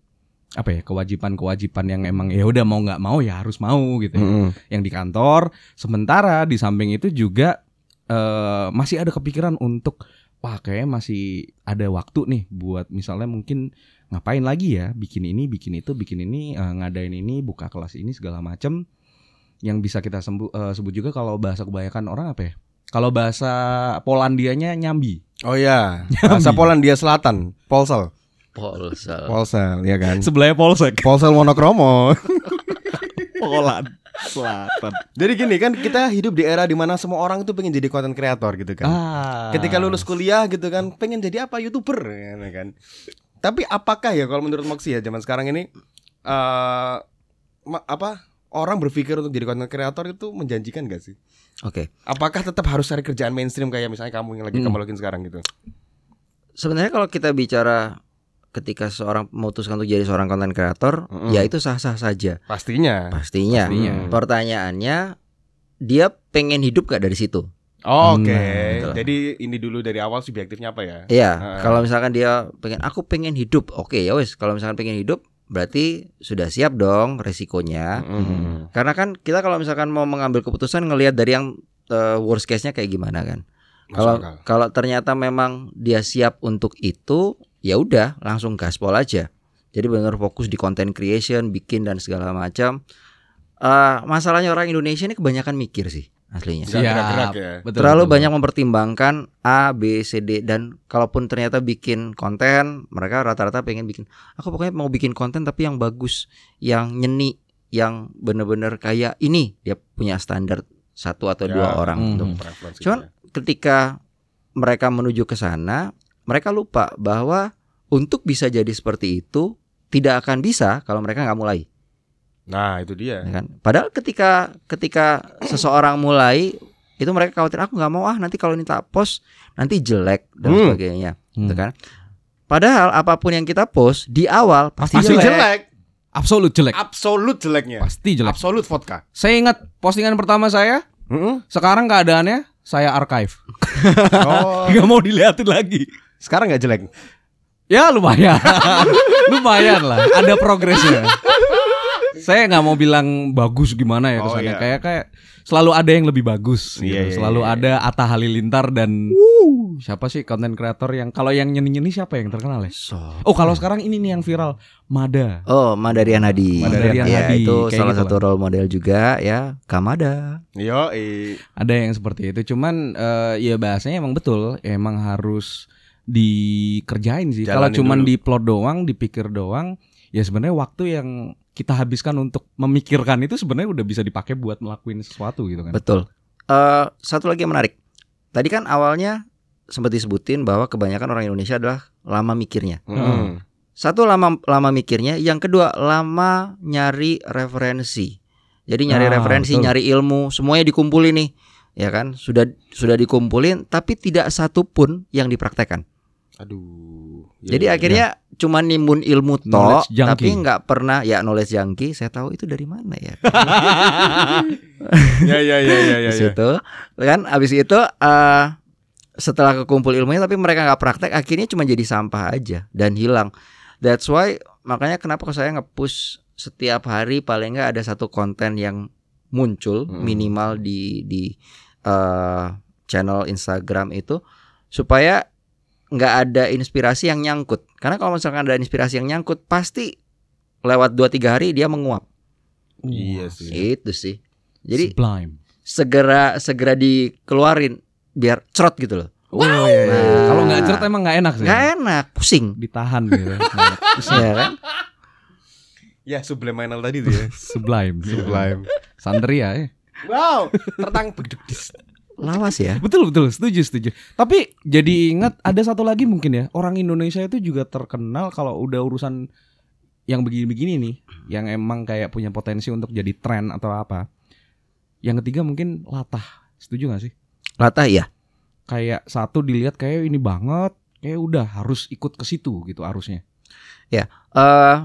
apa ya kewajiban-kewajiban yang emang ya udah mau nggak mau ya harus mau gitu ya. Mm-mm. yang di kantor sementara di samping itu juga eh, masih ada kepikiran untuk wah kayaknya masih ada waktu nih buat misalnya mungkin ngapain lagi ya bikin ini bikin itu bikin ini eh, ngadain ini buka kelas ini segala macem yang bisa kita sembu- eh, sebut juga kalau bahasa kebanyakan orang apa ya kalau bahasa Polandianya nyambi Oh iya, bahasa Polandia Selatan, Polsel. Polsel. Polsel, ya kan? sebelahnya polsek Polsel monokromo. Poland Selatan Jadi gini kan kita hidup di era di mana semua orang itu pengen jadi content creator gitu kan. ah Ketika lulus kuliah gitu kan, pengen jadi apa youtuber ya kan. Tapi apakah ya kalau menurut Moxie ya zaman sekarang ini eh ma- apa orang berpikir untuk jadi content creator itu menjanjikan gak sih? Oke. Apakah tetap harus cari kerjaan mainstream kayak misalnya kamu yang lagi Hmm. kamu lakuin sekarang gitu? Sebenarnya kalau kita bicara ketika seorang memutuskan untuk jadi seorang konten kreator, Mm-mm. ya itu sah-sah saja. Pastinya. Pastinya. Pastinya. Hmm. Pertanyaannya dia pengen hidup gak dari situ? Oh, Oke. Nah, Jadi ini dulu dari awal subjektifnya apa ya? Iya, Ah. kalau misalkan dia pengen aku pengen hidup, oke ya wes. Kalau misalkan pengen hidup, berarti sudah siap dong resikonya. Mm-mm. Karena kan kita kalau misalkan mau mengambil keputusan ngelihat dari yang eh, worst case-nya kayak gimana kan. Kalau kalau ternyata memang dia siap untuk itu, ya udah langsung gaspol aja. Jadi benar fokus di content creation, bikin dan segala macam. Eh masalahnya orang Indonesia ini kebanyakan mikir sih aslinya. Nggak gerak-gerak ya. betul, Terlalu betul. banyak mempertimbangkan A, B, C, D dan kalaupun ternyata bikin konten, mereka rata-rata pengen bikin. Aku pokoknya mau bikin konten tapi yang bagus, yang nyeni, yang bener-bener kayak ini dia punya standar satu atau Ya. dua orang Hmm. untuk Preferensi Cuman ya. ketika mereka menuju ke sana, mereka lupa bahwa untuk bisa jadi seperti itu tidak akan bisa kalau mereka nggak mulai, Nah, itu dia. ya kan? Padahal ketika ketika seseorang mulai itu mereka khawatir aku nggak mau ah nanti kalau ini tak post nanti jelek dan Hmm. sebagainya, Hmm. gitu kan? Padahal apa pun yang kita post di awal pasti, Pasti jelek. jelek. absolut jelek Absolut jeleknya. pasti jelek Absolut vodka. saya ingat postingan pertama saya Mm-mm. sekarang keadaannya saya archive Oh, nggak mau dilihatin lagi sekarang nggak jelek. Ya lumayan, lumayan lah. Ada progresnya. Saya nggak mau bilang bagus gimana ya Oh, kesannya. iya. Kayak kayak selalu ada yang lebih bagus. Gitu. Iya, iya, selalu iya, iya. ada Atta Halilintar dan siapa sih konten kreator yang kalau yang nyeni nyeni siapa yang terkenal ya? So. Oh kalau sekarang ini nih yang viral Mada. Oh, Madarian Hadi. Madarian ya, Hadi, itu kayak salah gitu satu role model juga ya, Kamada. Yo, eh. Ada yang seperti itu. Cuman eh, ya bahasanya emang betul, emang harus dikerjain sih. Kalau cuman di plot doang, dipikir doang, ya sebenarnya waktu yang kita habiskan untuk memikirkan itu sebenarnya udah bisa dipakai buat ngelakuin sesuatu gitu kan. Betul. Eh satu lagi yang menarik. Tadi kan awalnya sempat disebutin bahwa kebanyakan orang Indonesia adalah lama mikirnya. Mm. Satu lama lama mikirnya, yang kedua lama nyari referensi. Jadi nyari Ah, referensi, betul. nyari ilmu, semuanya dikumpulin nih. Ya kan? Sudah sudah dikumpulin tapi tidak satu pun yang dipraktekkan. Aduh. Ya, Jadi ya, akhirnya cuma nimbun ilmu toh, tapi nggak pernah ya knowledge junkie. Saya tahu itu dari mana ya. Ya ya ya ya ya. Ya. itu kan habis itu eh setelah kekumpul ilmunya tapi mereka nggak praktek akhirnya cuma jadi sampah aja dan hilang that's why makanya kenapa saya nge-push setiap hari paling nggak ada satu konten yang muncul Mm. minimal di di eh, channel Instagram itu supaya nggak ada inspirasi yang nyangkut karena kalau misalkan ada inspirasi yang nyangkut pasti lewat 2-3 hari dia menguap Iya sih. itu sih jadi Sublime. segera segera dikeluarin biar cerot gitu loh. Oh iya, iya. Nah. Kalau nggak cerita emang nggak enak sih. Nggak enak, pusing. Ditahan gitu. ya kan? Ya subliminal tadi tuh ya. Sublime. Sublime. Sandria ya. Wow, tertang begedugdis. Lawas ya. Betul betul, setuju setuju. Tapi jadi ingat ada satu lagi mungkin ya, orang Indonesia itu juga terkenal kalau udah urusan yang begini-begini nih, yang emang kayak punya potensi untuk jadi tren atau apa. Yang ketiga mungkin latah. Setuju gak sih? Latah ya. Kayak satu dilihat kayak ini banget, kayak udah harus ikut ke situ gitu arusnya. Eh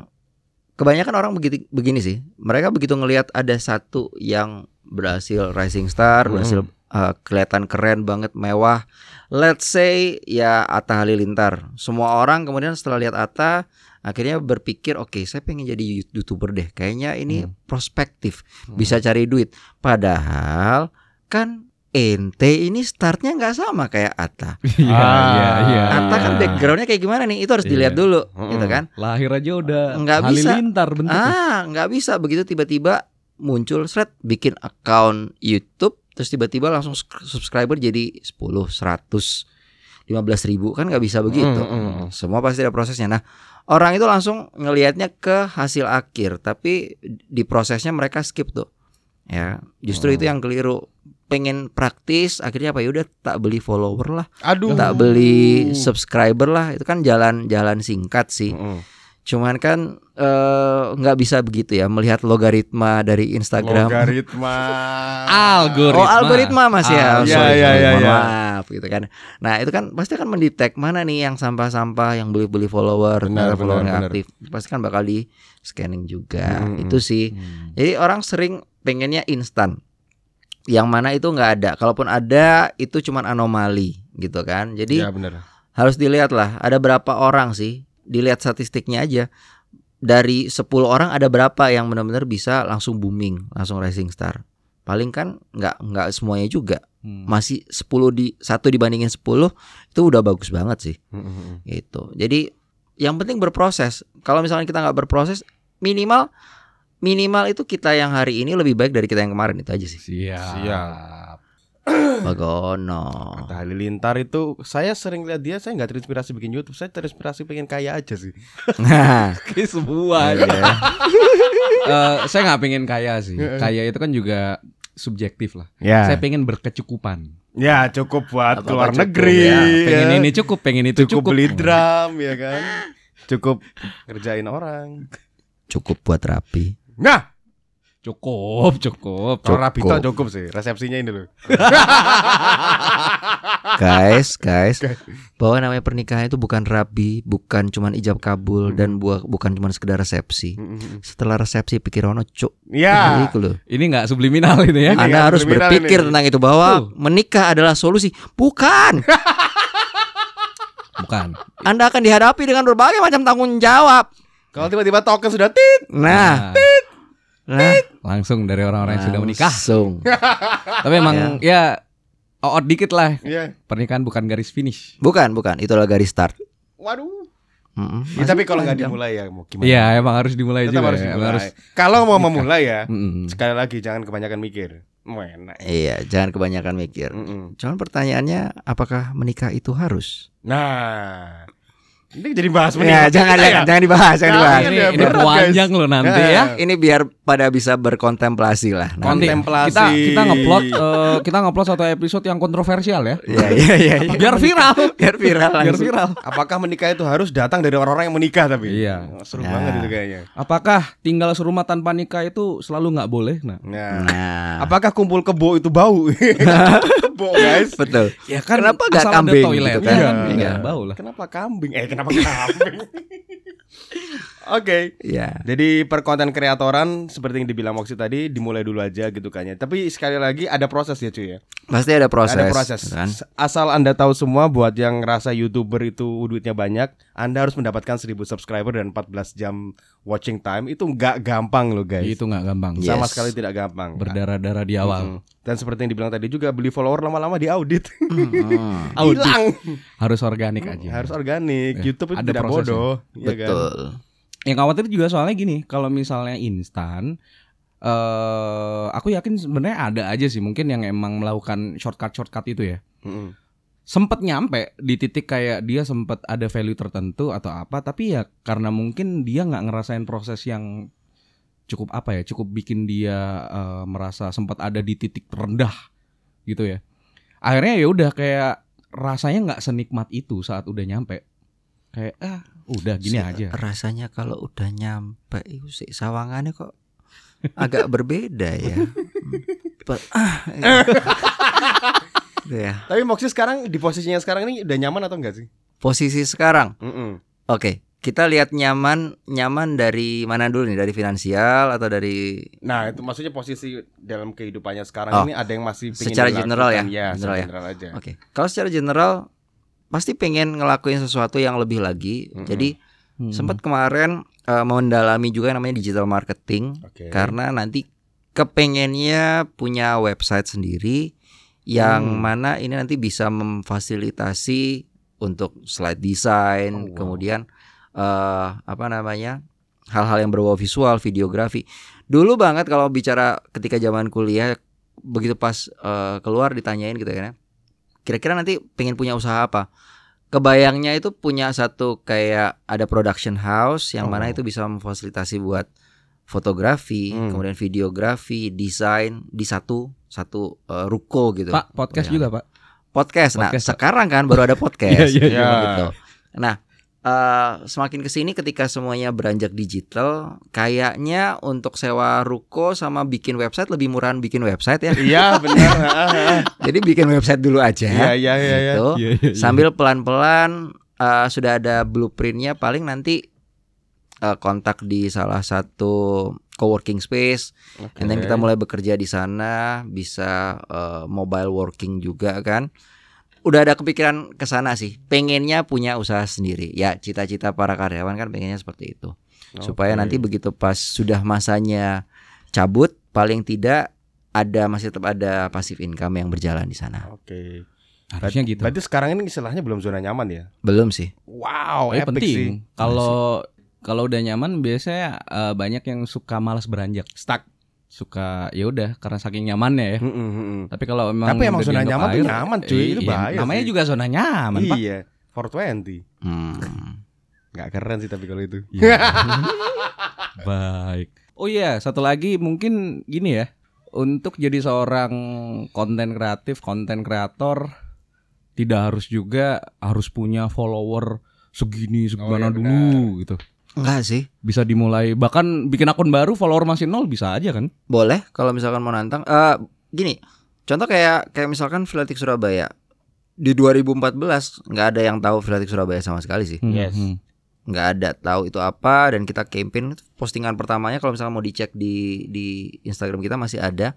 kebanyakan orang begitu begini sih. Mereka begitu ngelihat ada satu yang berhasil rising star, berhasil uh, kelihatan keren banget, mewah. Let's say ya Atta Halilintar. Semua orang kemudian setelah lihat Atta akhirnya berpikir, oke, saya pengen jadi youtuber deh. Kayaknya ini Hmm. prospektif, bisa cari duit. Padahal kan ente ini startnya nggak sama kayak Atta. Iya, Ah. iya, iya. Atta kan iya. backgroundnya kayak gimana nih? Itu harus Iya. dilihat dulu, Mm-mm. gitu kan? Lahir aja udah Nggak bisa. halilintar bentuknya. Ah, nggak bisa begitu tiba-tiba muncul thread bikin account YouTube terus tiba-tiba langsung subscriber jadi 10, 100, 15 ribu kan nggak bisa begitu. Mm, mm, mm. Semua pasti ada prosesnya. Nah, orang itu langsung ngelihatnya ke hasil akhir, tapi di prosesnya mereka skip tuh. Ya, justru Oh. itu yang keliru. Pengen praktis, akhirnya apa ya udah tak beli follower lah, Aduh. tak beli subscriber lah. Itu kan jalan-jalan singkat sih. Mm-mm. Cuman kan eh, nggak bisa begitu ya melihat logaritma dari Instagram. Logaritma. Algoritma. Oh algoritma mas ya. Ah, iya, iya, iya, iya. Maaf gitu kan. Nah itu kan pasti akan mendetek mana nih yang sampah-sampah yang beli-beli follower, Benar, ternyata follower benar, benar. aktif. Pasti kan bakal di scanning juga. Mm-mm. Itu sih. Hmm. Jadi orang sering pengennya instan. Yang mana itu nggak ada. Kalaupun ada itu cuman anomali gitu kan. Jadi Ya benar. harus dilihat lah ada berapa orang sih dilihat statistiknya aja dari 10 orang ada berapa yang benar-benar bisa langsung booming langsung rising star paling kan nggak nggak semuanya juga Hmm. masih 10 di satu dibandingin 10 itu udah bagus banget sih Mm-mm. gitu jadi yang penting berproses kalau misalnya kita nggak berproses minimal minimal itu kita yang hari ini lebih baik dari kita yang kemarin itu aja sih Siap. Siap. Bagono Atta Halilintar itu saya sering lihat dia saya nggak terinspirasi bikin YouTube saya terinspirasi pengen kaya aja sih nah semua. iya. Eh, saya nggak pengen kaya sih. Kaya itu kan juga subjektif lah. ya Saya pengen berkecukupan. ya cukup buat Apa-apa keluar cukup, negeri ya. Pengen ya. ini cukup, pengen itu cukup, cukup. beli drum ya kan cukup kerjain orang cukup buat rapi nah Cukup, cukup. kalau Rabita Cukup. cukup sih resepsinya ini loh guys, guys, bahwa namanya pernikahan itu bukan rabi, bukan cuman ijab kabul dan buah, bukan cuman sekedar resepsi. Mm-mm. Setelah resepsi pikir ono cuk. ya loh. Ini nggak subliminal itu ya. Ini Anda harus berpikir ini. tentang itu bahwa Tuh. menikah adalah solusi. Bukan. Bukan. Anda akan dihadapi dengan berbagai macam tanggung jawab. kalau tiba-tiba token sudah tit Nah, nah, langsung dari orang-orang yang sudah menikah. Langsung. Tapi emang ya oot dikit lah. ya Pernikahan bukan garis finish. Bukan, bukan. Itu adalah garis start. waduh Mm-mm. Ya, tapi kalau nggak dimulai ya mau gimana Iya, emang harus dimulai Tetap juga. harus ya. dimulai. Harus. Kalau mau memulai ya, Mm-mm. sekali lagi jangan kebanyakan mikir. Mau enak. Iya, jangan kebanyakan mikir. Mm-mm. Cuman pertanyaannya, apakah menikah itu harus? Nah, ini jadi bahas Ya, menikah. jangan, kita jangan, jangan dibahas, jangan Jangan dibahas. ya, Ini, ini panjang loh nanti Ya. ya. Ini biar pada bisa berkontemplasi lah. Nanti. Kontemplasi. kita kita ngeplot eh, kita ngeplot satu episode yang kontroversial ya. Iya, iya, iya. iya. Biar viral. biar viral Biar viral. Apakah menikah itu harus datang dari orang-orang yang menikah tapi? Iya. Oh, Seru Nah. banget itu kayaknya. Apakah tinggal serumah tanpa nikah itu selalu nggak boleh? Nah, Nah, Nah, apakah kumpul kebo itu bau? kebo guys. betul. ya kan Kenapa nggak kambing ada toilet gitu kan? kan? Iya, Iya. bau lah. Kenapa kambing? Eh, kenapa kambing? Oke. Ya. Jadi per konten kreatoran seperti yang dibilang Moxie tadi dimulai dulu aja gitu kan ya. Tapi sekali lagi ada proses ya cuy ya. Pasti ada proses. Ada proses. Kan? Asal Anda tahu semua buat yang ngerasa YouTuber itu duitnya banyak, Anda harus mendapatkan 1000 subscriber dan 14 jam watching time itu nggak gampang loh guys. Itu nggak gampang. Iya. Sama Yes. sekali tidak gampang. Berdarah-darah di awal. Mm. Dan seperti yang dibilang tadi juga beli follower lama-lama. Hmm, Audit. Hilang. Harus organik aja. Harus organik. Ya, YouTube itu ada tidak prosesnya. bodoh, Iya kan? Yang khawatir juga soalnya gini, kalau misalnya instan eh aku yakin sebenarnya ada aja sih mungkin yang emang melakukan shortcut-shortcut itu ya. Mm-mm. Sempet nyampe di titik kayak dia sempet ada value tertentu atau apa, tapi ya karena mungkin dia nggak ngerasain proses yang cukup apa ya, cukup bikin dia eh, merasa sempat ada di titik terendah gitu ya. Akhirnya ya udah kayak rasanya nggak senikmat itu saat udah nyampe. Kayak ah udah gini Se- aja. Rasanya kalau udah nyampe itu sih sawangannya kok agak berbeda ya. Pe- ah, Gitu ya. Tapi Moxie sekarang di posisinya sekarang ini udah nyaman atau enggak sih? Posisi sekarang. Mm-mm. Oke, kita lihat nyaman nyaman dari mana dulu nih dari finansial atau dari Nah, itu maksudnya posisi dalam kehidupannya sekarang Oh, ini ada yang masih secara general ya? Ya, General secara ya? general aja. Oke. Kalau secara general pasti pengen ngelakuin sesuatu yang lebih lagi. Mm-mm. Jadi Hmm. sempat kemarin eh, mendalami juga yang namanya digital marketing Oke. karena nanti kepengennya punya website sendiri yang Hmm. mana ini nanti bisa memfasilitasi untuk slide design, Oh, wow. kemudian eh apa namanya hal-hal yang berbau visual, videografi. Dulu banget kalau bicara ketika zaman kuliah begitu pas eh, keluar ditanyain gitu kan ya. Kira-kira nanti pengen punya usaha apa? Kebayangnya itu punya satu kayak ada production house yang mana Oh. itu bisa memfasilitasi buat fotografi, Hmm. kemudian videografi, desain di satu satu eh, ruko gitu. Pak podcast Ya. juga pak. Podcast. Nah, Podcast, Pak. sekarang kan baru ada podcast. Iya, iya, iya. gitu. Nah, eh, semakin ke sini ketika semuanya beranjak digital, kayaknya untuk sewa ruko sama bikin website lebih murahan bikin website ya. Iya, benar. Jadi bikin website dulu aja. Iya, iya, iya, iya. gitu. Iya, iya, iya. Sambil pelan-pelan eh, sudah ada blueprintnya paling nanti eh, kontak di salah satu co-working space Oke. And then kita mulai bekerja di sana, bisa eh, mobile working juga kan. Udah ada kepikiran ke sana sih. Pengennya punya usaha sendiri. Ya, cita-cita para karyawan kan pengennya seperti itu. Supaya Oke. nanti begitu pas sudah masanya cabut, paling tidak ada masih tetap ada passive income yang berjalan di sana. Oke. Harusnya gitu. Berarti sekarang ini istilahnya belum zona nyaman ya? Belum sih. Wow, Eh, epic penting. sih. Kalau kalau udah nyaman biasanya eh, banyak yang suka malas beranjak. Stuck. Suka ya udah karena saking nyamannya ya. Mm, mm. Tapi kalau emang Tapi emang zona nyaman tuh air, nyaman, cuy. Itu iya, bahaya Namanya sih. juga zona nyaman, Pak. Iya, 420. Hmm. Nggak keren sih tapi kalau itu. Iya. Baik. Oh iya, satu lagi mungkin gini ya. Untuk jadi seorang konten kreatif, konten kreator tidak harus juga harus punya follower segini segimana iya, dulu gitu. Enggak sih. Bisa dimulai bahkan bikin akun baru follower masih nol bisa aja kan? Boleh kalau misalkan mau nantang. Eh gini, contoh kayak kayak misalkan Filatik Surabaya. Di 2014 nggak ada yang tahu Filatik Surabaya sama sekali sih. Yes. Hmm. nggak ada tahu itu apa dan kita campaign postingan pertamanya kalau misalnya mau dicek di di Instagram kita masih ada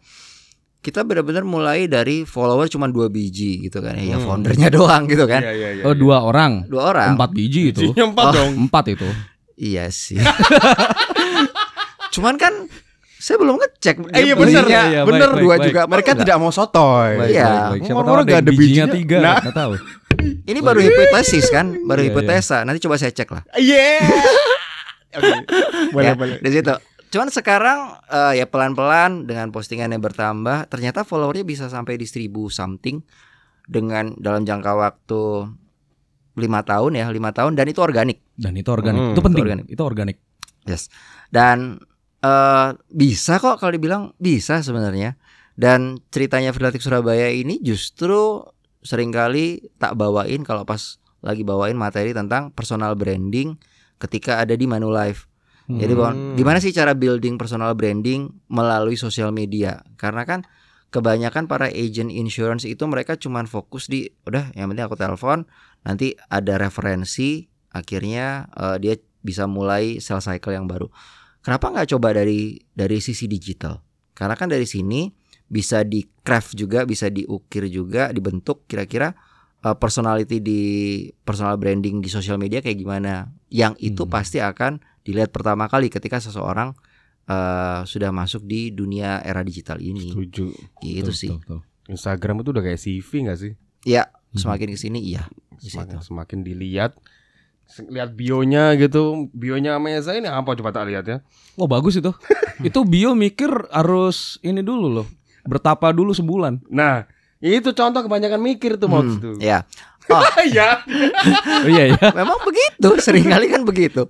kita benar-benar mulai dari follower cuma dua biji gitu kan ya Hmm. foundernya doang gitu kan Iya, iya, iya. Oh dua orang, dua orang empat biji itu, Iya, empat Oh. dong. empat itu. Iya sih cuman kan saya belum ngecek Eh, iya bener, iya, bener. baik, dua baik, juga Mereka enggak? tidak mau sotoy. Baik, Iya. baik, baik. Siapa tahu Orang-orang yang ada bijinya bijinya. tiga, Nah. nggak tahu. ini baru hipotesis kan baru Iya, hipotesa nanti coba saya cek lah Iya. Oke. Boleh, Ya, boleh. Di situ. Cuman sekarang eh, ya pelan-pelan dengan postingan yang bertambah, ternyata followernya bisa sampai di 1000 something dengan dalam jangka waktu lima tahun ya, lima tahun dan itu organik. Dan itu organik, Hmm, itu penting, itu organik. itu organik. Yes. Dan eh bisa kok kalau dibilang bisa sebenarnya. Dan ceritanya Freelatic Surabaya ini justru sering kali tak bawain kalau pas lagi bawain materi tentang personal branding ketika ada di Manulife. Jadi Hmm. Bon, gimana sih cara building personal branding melalui sosial media? Karena kan kebanyakan para agent insurance itu mereka cuman fokus di udah yang penting aku telepon, nanti ada referensi, akhirnya eh, dia bisa mulai sales cycle yang baru. Kenapa nggak coba dari dari sisi digital? Karena kan dari sini bisa di craft juga, bisa diukir juga, dibentuk kira-kira eh, personality di personal branding di sosial media kayak gimana. Yang itu Hmm. pasti akan dilihat pertama kali ketika seseorang eh, sudah masuk di dunia era digital ini. Setuju. Gitu Betul, sih. betul, betul. Instagram itu udah kayak CV gak sih? Ya, Hmm. semakin ke sini iya. Semakin, semakin dilihat lihat bionya gitu bionya Meza ini apa coba tak lihat ya Oh bagus itu. itu bio mikir harus ini dulu loh. Bertapa dulu sebulan. nah itu contoh kebanyakan mikir tuh mau Hmm, tuh ya. ya Oh iya ya. Memang begitu, sering kali kan begitu.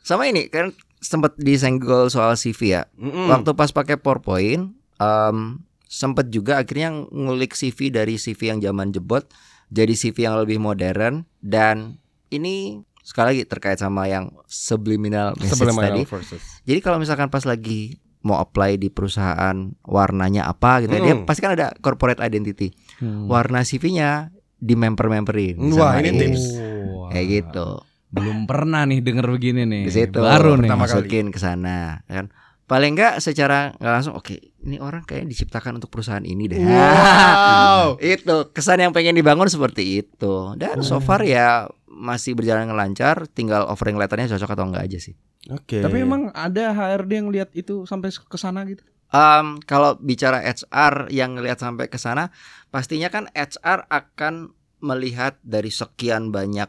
Sama ini kan sempat disenggol soal CV ya. Mm-mm. Waktu pas pakai PowerPoint, em sempat juga akhirnya ngulik CV dari CV yang zaman jebot jadi CV yang lebih modern dan ini sekali lagi terkait sama yang subliminal message sebelum tadi. Versus Jadi kalau misalkan pas lagi mau apply di perusahaan warnanya apa gitu ya, dia Mm. pasti kan ada corporate identity. Hmm. Warna CV-nya di member-memberin. Wah, sama ini tips. Wah. Kayak gitu. belum pernah nih denger begini nih. di situ Baru nih. pertama kali. masukin ke sana kan paling enggak secara nggak langsung oke ini orang kayaknya diciptakan untuk perusahaan ini deh Wow. itu kesan yang pengen dibangun seperti itu dan so far ya masih berjalan dengan lancar tinggal offering letternya cocok atau enggak aja sih Oke. Tapi emang ada HRD yang lihat itu sampai ke sana gitu. Em, kalau bicara HR yang ngelihat sampai ke sana pastinya kan HR akan melihat dari sekian banyak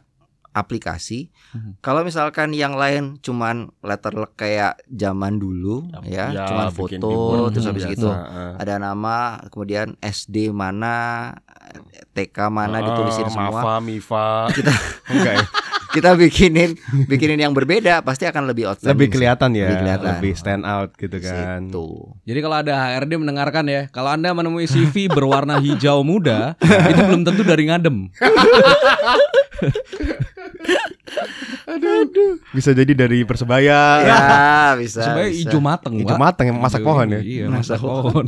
aplikasi. Mhm. Kalau misalkan yang lain cuman letter kayak zaman dulu ya, cuman bikin foto Word terus Hmm, habis biasa. gitu Heeh. ada nama, kemudian SD mana, TK mana Heeh, ditulisin semua. Mafa, Mifa. Kita enggak ya? kita bikinin bikinin yang berbeda pasti akan lebih outstanding. Lebih sih. kelihatan ya, Lebih kelihatan. lebih stand out gitu kan. Situ. Jadi kalau ada HRD mendengarkan ya, kalau Anda menemui CV berwarna hijau muda, itu belum tentu dari ngadem. Bisa jadi dari persebaya. Ya, bisa. Sebenarnya bisa. hijau mateng, Hijau mateng yang masak pohon ya. Iya, masak pohon.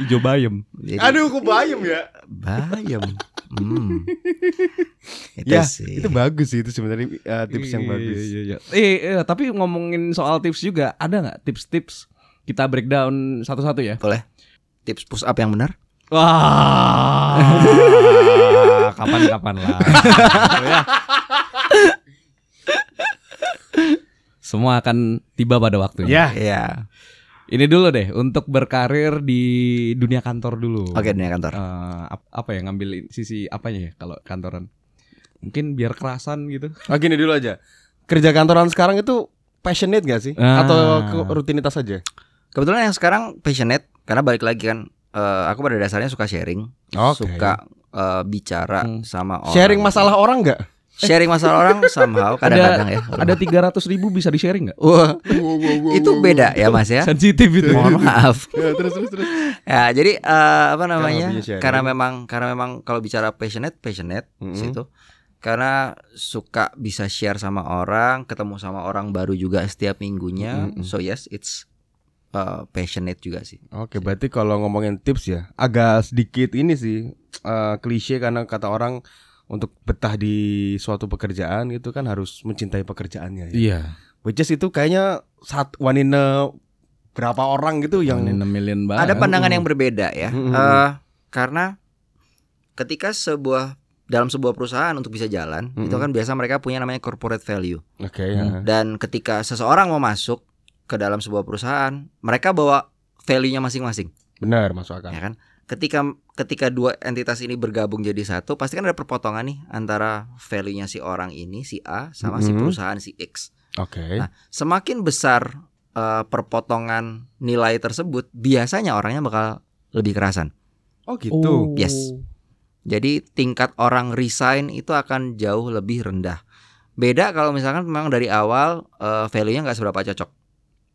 hijau bayem. Jadi, Aduh, kok bayem ya? bayam. Hmm. itu Ya, sih. itu bagus sih itu sebenarnya uh, tips yang Iya, bagus. Iya, iya. Eh, eh, tapi ngomongin soal tips juga, ada nggak tips-tips kita breakdown satu-satu ya? Boleh. Tips push up yang benar? Wah, kapan-kapan lah. Ya. Semua akan tiba pada waktunya. Ya, Iya. Ini dulu deh untuk berkarir di dunia kantor dulu. Oke, dunia kantor. Eh, ap- apa ya ngambil sisi apanya ya kalau kantoran? Mungkin biar kerasan gitu. oh, gini dulu aja. Kerja kantoran sekarang itu passionate gak sih? Ah. Atau rutinitas aja? Kebetulan yang sekarang passionate karena balik lagi kan eh, aku pada dasarnya suka sharing, Oke. suka eh, bicara Hmm. sama orang. Sharing masalah orang nggak? Sharing masalah orang somehow kadang-kadang ya. Ada 300 ribu bisa di sharing nggak? Wah, itu beda ya Mas ya. Sensitif itu. Mohon maaf. Ya, terus terus terus. Ya, jadi eh, apa namanya? Karena memang karena memang kalau bicara passionate, passionate Mm-mm. situ. Karena suka bisa share sama orang, ketemu sama orang baru juga setiap minggunya. Mm-mm. So yes, it's uh, passionate juga sih. Oke, berarti kalau ngomongin tips ya, agak sedikit ini sih eh, klise karena kata orang untuk betah di suatu pekerjaan gitu kan harus mencintai pekerjaannya. Ya. Iya. Which is itu kayaknya saat one in a berapa orang gitu yang Yang 6 million banget. Ada pandangan yang berbeda ya. Eh, karena ketika sebuah dalam sebuah perusahaan untuk bisa jalan, Mm-mm. itu kan biasa mereka punya namanya corporate value. Oke ya. Dan ketika seseorang mau masuk ke dalam sebuah perusahaan, mereka bawa value-nya masing-masing, Benar masuk akal. ya kan? Ketika ketika dua entitas ini bergabung jadi satu, pasti kan ada perpotongan nih antara value-nya si orang ini si A sama si Mhm. perusahaan si X. Oke. Nah, semakin besar eh, perpotongan nilai tersebut, biasanya orangnya bakal lebih kerasan. Oh gitu. Yes. Jadi tingkat orang resign itu akan jauh lebih rendah. Beda kalau misalkan memang dari awal eh, value-nya nggak seberapa cocok.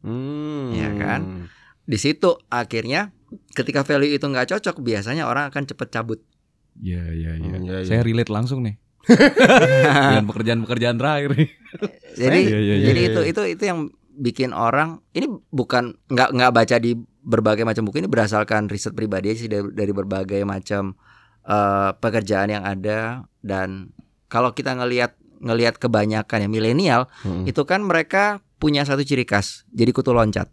Hmm. Ya kan? Di situ akhirnya ketika value itu nggak cocok, biasanya orang akan cepet cabut. Iya, iya, iya. Hmm, iya, iya. Saya relate langsung nih. Dengan pekerjaan-pekerjaan terakhir nih. Jadi Iya, iya, iya, jadi iya. itu itu itu yang bikin orang ini bukan nggak nggak baca di berbagai macam buku ini berdasarkan riset pribadi sih dari, dari berbagai macam eh, pekerjaan yang ada dan kalau kita ngelihat ngelihat kebanyakan ya milenial Hmm. itu kan mereka punya satu ciri khas jadi kutu loncat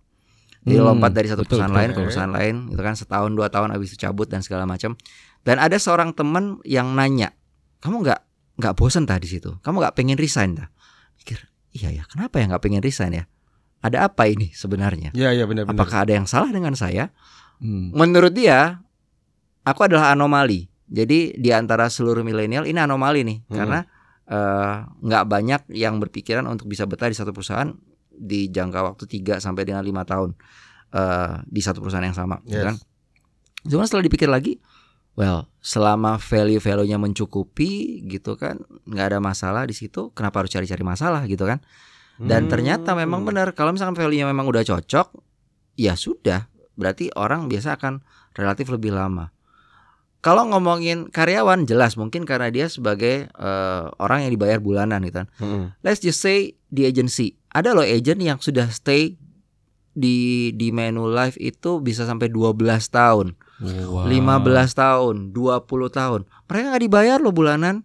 jadi Hmm, lompat dari satu betul, perusahaan betul. lain ke perusahaan lain itu kan. Setahun dua tahun habis itu cabut dan segala macam. Dan ada seorang teman yang nanya kamu nggak nggak bosan tah di situ? Kamu nggak pengen resign tah? Pikir iya ya kenapa ya nggak pengen resign ya? Ada apa ini sebenarnya? Iya iya benar benar. apakah ada yang salah dengan saya? Hmm. menurut dia aku adalah anomali. Jadi di antara seluruh milenial ini anomali nih. Hmm. karena eh, nggak banyak yang berpikiran untuk bisa betah di satu perusahaan di jangka waktu 3 sampai dengan lima tahun eh, di satu perusahaan yang sama gitu Yes. kan cuma setelah dipikir lagi well selama value value-nya mencukupi gitu kan nggak ada masalah di situ kenapa harus cari-cari masalah gitu kan dan Hmm. ternyata memang benar kalau misalkan value-nya memang udah cocok, ya sudah, berarti orang biasa akan relatif lebih lama. Kalau ngomongin karyawan jelas mungkin karena dia sebagai eh, orang yang dibayar bulanan gitu kan. Hmm. Let's just say di agency. Ada loh agent yang sudah stay di di menu live itu bisa sampai 12 tahun, Wow. 15 tahun, 20 tahun. Mereka nggak dibayar loh bulanan,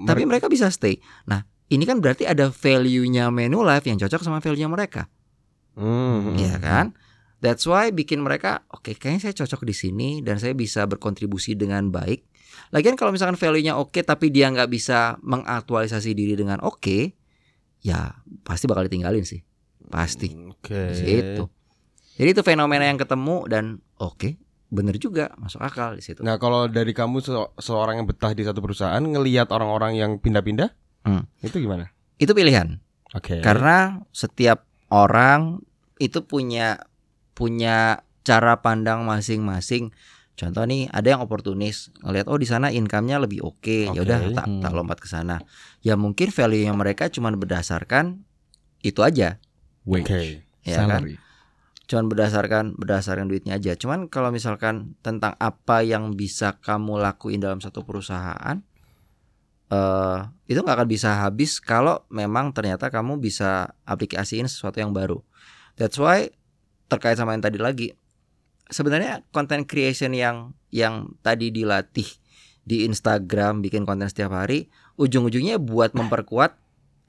tapi Mer- mereka bisa stay. Nah, ini kan berarti ada value-nya Manulife yang cocok sama value-nya mereka. Hmm. Iya kan? That's why bikin mereka oke kayaknya saya cocok di sini dan saya bisa berkontribusi dengan baik. Lagian kalau misalkan value-nya oke tapi dia nggak bisa mengaktualisasi diri dengan oke, ya pasti bakal ditinggalin sih. Pasti. Oke. Gitu. Jadi itu fenomena yang ketemu dan oke, bener juga masuk akal di situ. Nah, kalau dari kamu se- seorang yang betah di satu perusahaan ngelihat orang-orang yang pindah-pindah, Hmm. itu gimana? Itu pilihan. Oke. Karena setiap orang itu punya punya cara pandang masing-masing. Contoh nih, ada yang oportunis ngelihat oh di sana income-nya lebih oke, ya udah tak tak Hmm. lompat ke sana. Ya mungkin value-nya mereka cuma berdasarkan itu aja, Wage, Oke. ya kan? Cuman berdasarkan berdasarkan duitnya aja. Cuman kalau misalkan tentang apa yang bisa kamu lakuin dalam satu perusahaan eh itu nggak akan bisa habis kalau memang ternyata kamu bisa aplikasiin sesuatu yang baru. That's why terkait sama yang tadi lagi sebenarnya content creation yang yang tadi dilatih di Instagram bikin konten setiap hari ujung-ujungnya buat memperkuat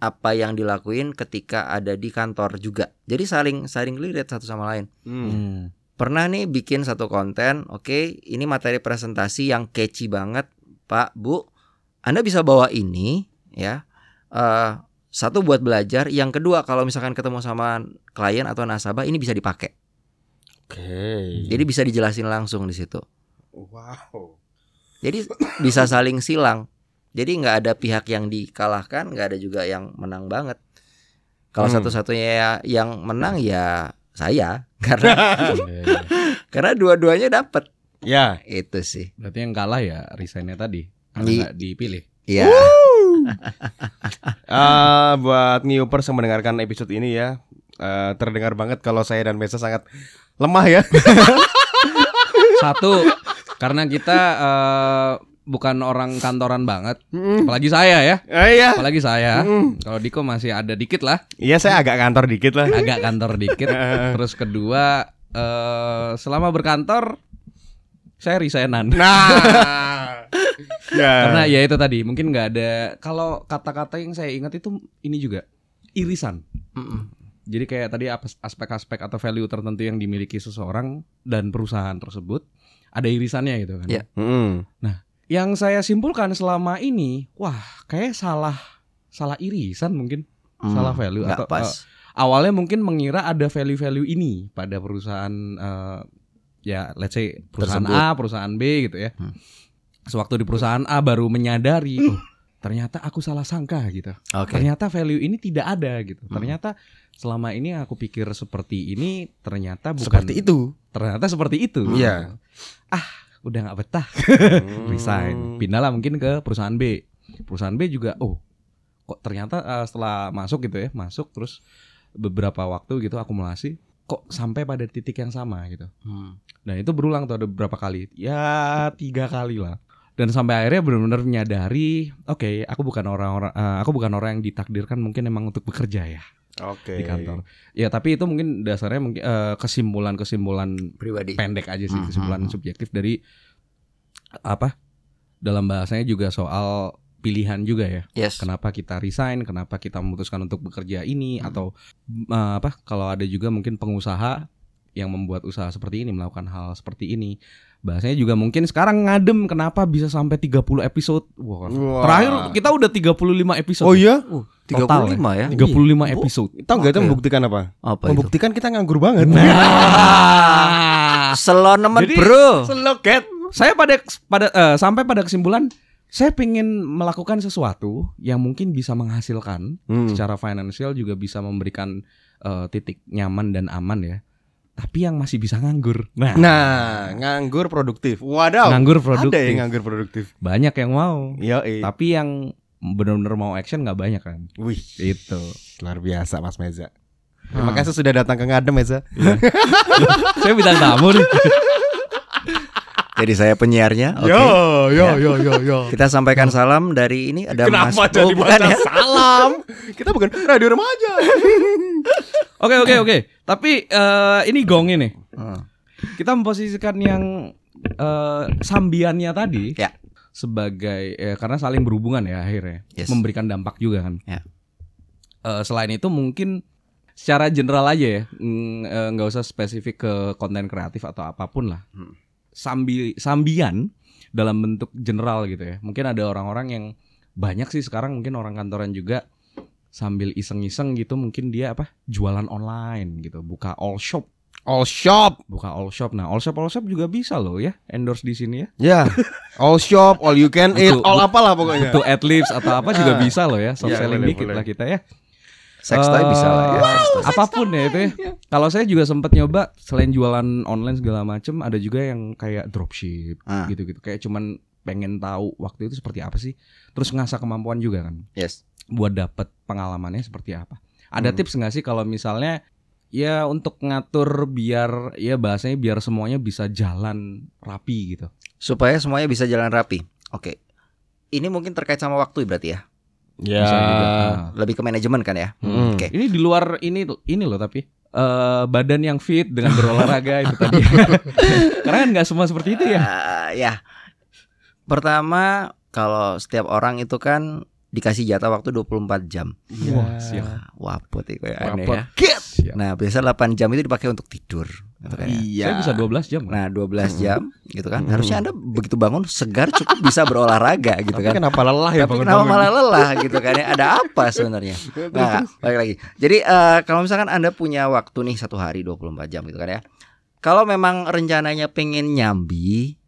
apa yang dilakuin ketika ada di kantor juga. Jadi saling saling lihat satu sama lain. Hmm. Hmm. Pernah nih bikin satu konten, oke, ini materi presentasi yang catchy banget, Pak, Bu. Anda bisa bawa ini, ya. Eh, satu buat belajar, yang kedua kalau misalkan ketemu sama klien atau nasabah ini bisa dipakai. Oke. Jadi bisa dijelasin langsung di situ. Wow. Jadi bisa saling silang. Jadi nggak ada pihak yang dikalahkan, nggak ada juga yang menang banget. Kalau Hmm. satu-satunya yang menang ya saya, karena karena dua-duanya dapat. Ya. Itu sih. Berarti yang kalah ya resignnya tadi karena Di- nggak dipilih. Iya. Ah, buat newpers yang mendengarkan episode ini ya, eh, terdengar banget kalau saya dan Mesa sangat lemah ya. Satu karena kita eh, bukan orang kantoran banget, Hmm. apalagi saya ya, Eh, iya. apalagi saya. Hmm. Kalau Diko masih ada dikit lah, Iya, saya agak kantor dikit lah. agak kantor dikit. Terus kedua eh, selama berkantor saya resignan. Nah. Ya. Karena ya itu tadi mungkin nggak ada kalau kata-kata yang saya ingat itu ini juga irisan. Mm-mm. Jadi kayak tadi apa- aspek-aspek atau value tertentu yang dimiliki seseorang dan perusahaan tersebut ada irisannya gitu kan. Iya. Mm. Yang saya simpulkan selama ini, wah kayak salah salah irisan mungkin. Hmm, Salah value nggak atau, pas. Awalnya mungkin mengira ada value-value ini pada perusahaan eh, ya let's say perusahaan Tersebut. A, perusahaan B gitu ya. Hmm. Sewaktu di perusahaan A baru menyadari, oh ternyata aku salah sangka gitu. Oke. Ternyata value ini tidak ada gitu. Hmm. Ternyata selama ini aku pikir seperti ini, ternyata bukan Seperti itu. Ternyata seperti itu. Iya. Ah, udah nggak betah, Hmm. resign. Pindahlah mungkin ke perusahaan B. Perusahaan B juga, oh, kok ternyata eh, setelah masuk gitu ya, masuk terus beberapa waktu gitu akumulasi, kok sampai pada titik yang sama gitu. Hmm. Dan itu berulang tuh ada beberapa kali, ya tiga kali lah. Dan sampai akhirnya benar-benar menyadari, oke, aku bukan orang-orang, eh, aku bukan orang yang ditakdirkan mungkin emang untuk bekerja ya Oke. di kantor. Ya tapi itu mungkin dasarnya mungkin eh, kesimpulan-kesimpulan Pribadi. pendek aja sih Hmm, kesimpulan hmm. subjektif dari apa dalam bahasanya juga soal pilihan juga ya Yes. kenapa kita resign kenapa kita memutuskan untuk bekerja ini Hmm. atau eh, apa kalau ada juga mungkin pengusaha yang membuat usaha seperti ini melakukan hal seperti ini bahasanya juga mungkin sekarang ngadem kenapa bisa sampai 30 episode wah Wah. terakhir kita udah 35 episode Oh iya? Uh, Total 35 ya. 35 episode Tahu nggak itu membuktikan apa? Apa itu? membuktikan kita nganggur banget. Selonemen Jadi- bro. Seloket. saya pada pada eh, sampai pada kesimpulan saya pengen melakukan sesuatu yang mungkin bisa menghasilkan Hmm. secara finansial juga bisa memberikan eh, titik nyaman dan aman ya tapi yang masih bisa nganggur. Nah, Nah, nganggur produktif. Wadaw. nganggur Ada produktif yang nganggur produktif. banyak yang mau. Iya, tapi yang benar-benar mau action nggak banyak kan. Wih, itu luar biasa Mas Meza. Terima kasih sudah datang ke Ngadem Meza. saya bintang tamu nih Jadi saya penyiarnya. Oke. Yo, yo, Ya. yo, yo, yo. Kita sampaikan salam dari ini ada Mas. Kenapa jadi Oh, bukan ya? salam? Kita bukan radio remaja. oke oke oke tapi eh, ini gong ini Hmm. kita memposisikan yang eh, sambiannya tadi Ya. sebagai ya, karena saling berhubungan ya akhirnya Yes. memberikan dampak juga kan. Ya. Eh, selain itu mungkin secara general aja ya mm, nggak usah spesifik ke konten kreatif atau apa pun lah. Hmm. Sambi sambian dalam bentuk general gitu ya. Mungkin ada orang-orang yang banyak sih sekarang mungkin orang kantoran juga sambil iseng-iseng gitu mungkin dia apa jualan online gitu buka all shop All shop. buka all shop nah all shop all shop juga bisa loh ya endorse di sini ya Ya. All shop, all you can eat, all apalah pokoknya. itu adlibs atau apa juga bisa loh ya soft Ya, selling boleh, dikit boleh. lah kita ya Sex toy bisa lah ya. Eh, sex toy. apa pun ya itu ya kalau saya juga sempat nyoba selain jualan online segala macem ada juga yang kayak dropship Ah. gitu-gitu kayak cuman pengen tahu waktu itu seperti apa sih terus ngasah kemampuan juga kan Yes. buat dapet pengalamannya seperti apa ada Hmm. tips nggak sih kalau misalnya ya untuk ngatur biar ya bahasanya biar semuanya bisa jalan rapi gitu Supaya semuanya bisa jalan rapi. Oke. Ini mungkin terkait sama waktu berarti ya. Ya. Juga. Nah. Lebih ke manajemen kan ya. Hmm. Oke. Ini di luar ini ini loh tapi eh badan yang fit dengan berolahraga itu tadi. Karena kan nggak semua seperti itu ya. Eh, ya. Pertama, kalau setiap orang itu kan dikasih jatah waktu 24 jam. Wah, siap. Nah, waput itu ya aneh ya. Siap. Nah, biasa 8 jam itu dipakai untuk tidur gitu kan ya. Iya. Saya bisa 12 jam. Nah, 12 jam gitu kan. Harusnya Anda begitu bangun segar cukup bisa berolahraga gitu Tapi kan. kenapa lelah ya Tapi bangun kenapa malah lelah gitu kan ya? Ada apa sebenarnya? Nah, balik lagi. Jadi eh, kalau misalkan Anda punya waktu nih satu hari 24 jam gitu kan ya. Kalau memang rencananya pengen nyambi,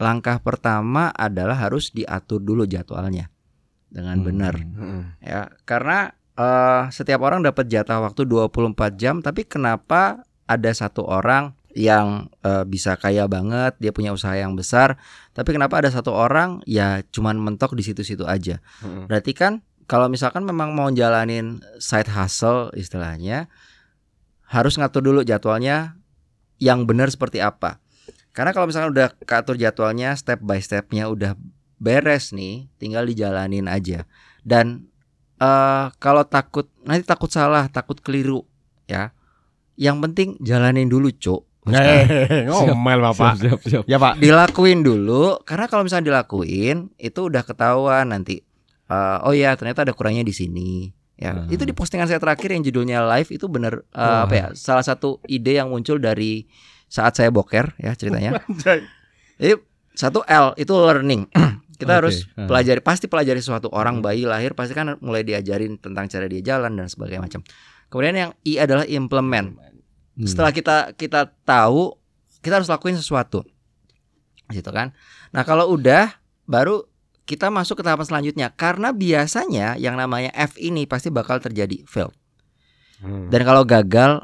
langkah pertama adalah harus diatur dulu jadwalnya dengan Hmm. benar Hmm. ya. Karena eh, setiap orang dapat jatah waktu 24 jam, tapi kenapa ada satu orang yang eh, bisa kaya banget, dia punya usaha yang besar, tapi kenapa ada satu orang ya cuman mentok di situ-situ aja. Hmm. Berarti kan kalau misalkan memang mau jalanin side hustle istilahnya harus ngatur dulu jadwalnya yang benar seperti apa. Karena kalau misalkan udah katur jadwalnya step by stepnya udah beres nih, tinggal dijalanin aja. Dan eh kalau takut nanti takut salah, takut keliru ya. Yang penting jalanin dulu, Cuk. Eh, ngomel Bapak. Siap, siap, siap. Ya, Pak. dilakuin dulu karena kalau misalnya dilakuin itu udah ketahuan nanti Eh, oh ya ternyata ada kurangnya di sini ya Hmm. itu di postingan saya terakhir yang judulnya live itu bener eh, Wah. apa ya salah satu ide yang muncul dari saat saya boker ya ceritanya jadi satu L itu learning kita Oke, harus pelajari pasti pelajari sesuatu orang Hmm. bayi lahir pasti kan mulai diajarin tentang cara dia jalan dan sebagainya macam kemudian yang I adalah implement Hmm. setelah kita kita tahu kita harus lakuin sesuatu gitu kan nah kalau udah baru kita masuk ke tahapan selanjutnya karena biasanya yang namanya F ini pasti bakal terjadi fail Hmm. dan kalau gagal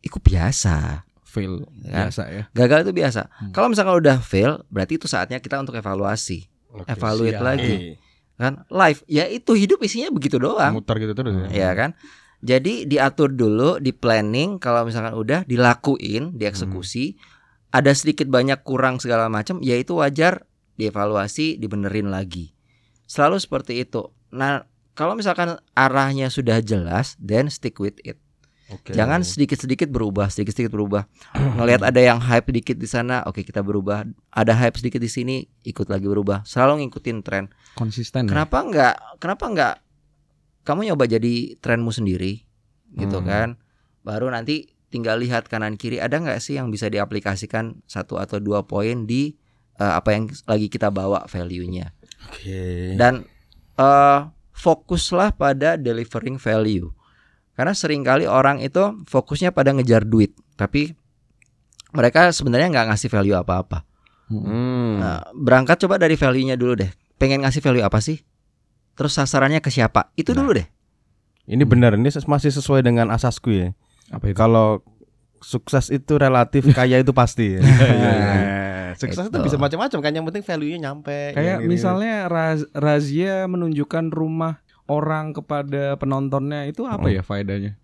itu biasa fail Ya. biasa ya. gagal itu biasa Hmm. kalau misalkan udah fail berarti itu saatnya kita untuk evaluasi Oke, evaluate siap. lagi. Eh, kan? Live. Ya itu hidup isinya begitu doang. Muter gitu terus ya. ya kan? Jadi diatur dulu di planning kalau misalkan udah dilakuin dieksekusi ada sedikit banyak kurang segala macam ya itu wajar dievaluasi dibenerin lagi. Selalu seperti itu. Nah kalau misalkan arahnya sudah jelas then stick with it Oke. jangan sedikit-sedikit berubah sedikit-sedikit berubah ngelihat ada yang hype dikit di sana oke kita berubah ada hype sedikit di sini ikut lagi berubah selalu ngikutin tren Konsisten. ya. Kenapa enggak? Kenapa enggak? Kamu nyoba jadi trenmu sendiri, gitu Hmm. kan? Baru nanti tinggal lihat kanan kiri ada nggak sih yang bisa diaplikasikan satu atau dua poin di eh, apa yang lagi kita bawa value-nya. Oke. Dan eh, fokuslah pada delivering value. Karena sering kali orang itu fokusnya pada ngejar duit, tapi mereka sebenarnya nggak ngasih value apa-apa. Hmm. Nah, berangkat coba dari value-nya dulu deh. Pengen ngasih value apa sih? Terus sasarannya ke siapa? Itu Nah. dulu deh. Ini benar, ini masih sesuai dengan asasku ya. Apa itu? Kalau sukses itu relatif, kaya itu pasti. ya. Sukses itu Itu. bisa macam-macam kan, yang penting value-nya nyampe. Kayak ini. misalnya raz- razia menunjukkan rumah orang kepada penontonnya itu apa Oh. ya faedahnya?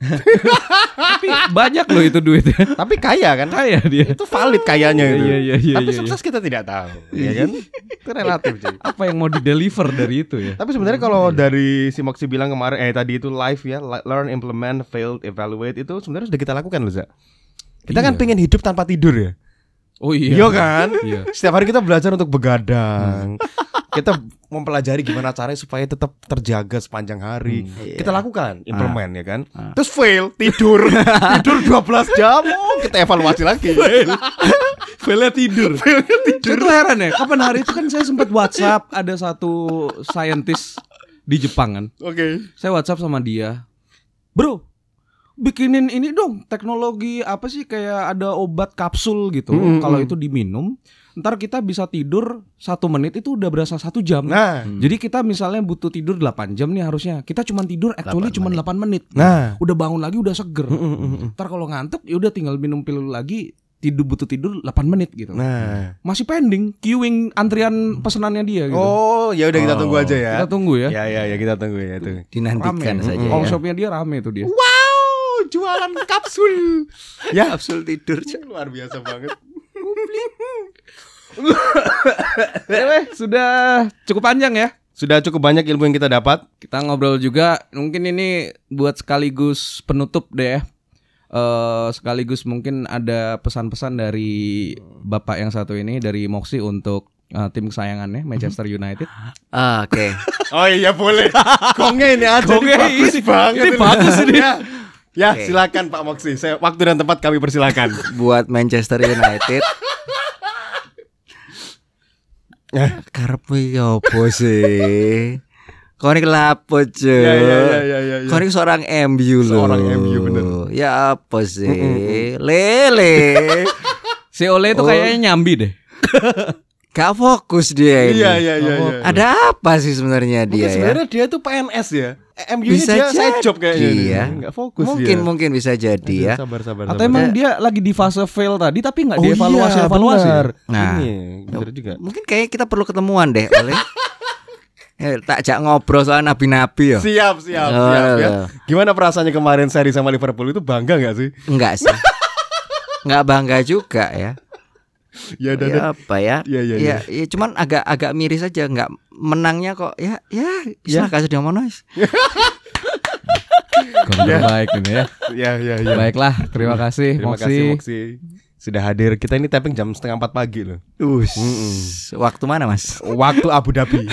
Tapi banyak loh itu duitnya. tapi kaya kan? Kaya dia. itu valid kayanya itu. Iya iya iya. tapi iya, sukses kita tidak tahu, ya kan? itu relatif iya. Apa yang mau di deliver dari itu ya? Tapi sebenarnya kalau dari si Moxie bilang kemarin eh tadi itu live ya, learn, implement, failed, evaluate itu sebenarnya sudah kita lakukan loh, Za. Kita kan Iya. pengen hidup tanpa tidur ya. Oh iya. Iya kan? Iya. Setiap hari kita belajar untuk begadang. Kita mempelajari gimana caranya supaya tetap terjaga sepanjang hari. Iya. Kita lakukan, implement ya kan. Ah. Terus fail, tidur. tidur 12 jam. Oh, kita evaluasi lagi. Failnya tidur. Saya tuh heran ya, kapan hari itu kan saya sempat WhatsApp ada satu scientist di Jepang kan. Oke. Saya WhatsApp sama dia. Bro, bikinin ini dong teknologi apa sih kayak ada obat kapsul gitu. Mm, Kalau mm. itu diminum, ntar kita bisa tidur satu menit itu udah berasa satu jam. Nah, Jadi kita misalnya butuh tidur 8 jam nih harusnya. Kita cuma tidur actually 8 cuma menit. 8 menit. nah. Udah bangun lagi udah seger. Mm, mm. Ntar kalau ngantuk ya udah tinggal minum pil lagi tidur butuh tidur 8 menit gitu. Nah. Masih pending queuing antrian pesenannya dia gitu. Oh, ya udah kita Oh. tunggu aja ya. Kita tunggu ya. Ya, ya, ya kita tunggu ya tuh. Dinantikan Rame. saja All ya. shopnya dia rame tuh dia. Wow, jualan kapsul. ya, Kapsul tidur. Luar biasa banget. Eh, sudah cukup panjang ya. Sudah cukup banyak ilmu yang kita dapat. Kita ngobrol juga. Mungkin ini buat sekaligus penutup deh ya. Eh, sekaligus mungkin ada pesan-pesan dari bapak yang satu ini dari Moxie untuk eh, tim kesayangannya Manchester United. Ah, Oke. Oh iya boleh. Gongnya ini aja Gongnya ini bagus ini- banget. ini bagus ini. Ya, ya Oke. silakan Pak Moksi. Saya waktu dan tempat kami persilakan. Buat Manchester United. Karepmu iki opo sih? Kau ini kelapo cuy. Ya ya ya ya ya. ya. Kau ini seorang MU loh. Seorang MU, bener. Ya apa sih? Lele. Si Ole itu Oh. kayaknya nyambi deh. Gak fokus dia ini. Iya iya iya. Oh, iya. Ada apa sih sebenarnya Mungkin dia ya? sebenarnya dia tuh PNS ya. MU ini Bisa dia side jadi job kayaknya. ini. ya. Enggak fokus Mungkin dia. mungkin bisa jadi ya. Sabar sabar. Atau sabar. emang dia lagi di fase fail tadi tapi nggak Oh dievaluasi iya, evaluasi. Nah. Ini bener juga. Mungkin kayak kita perlu ketemuan deh, oleh. Eh, tak jak ngobrol soal nabi-nabi ya. Siap siap Oh, siap ya. iya. Gimana perasaannya kemarin seri sama Liverpool itu bangga nggak sih? Enggak sih. Enggak bangga juga ya. Ya dan Ya apa ya? Iya, iya, ya, ya, cuman agak agak miris aja enggak menangnya kok ya ya Ya. istilah kasih dia mana Kabar baik ini ya. ya ya ya. Baiklah, terima kasih Terima Moxie. kasih Moksi sudah hadir. Kita ini tapping jam setengah empat pagi loh. Us. Waktu mana, Mas? Waktu Abu Dhabi.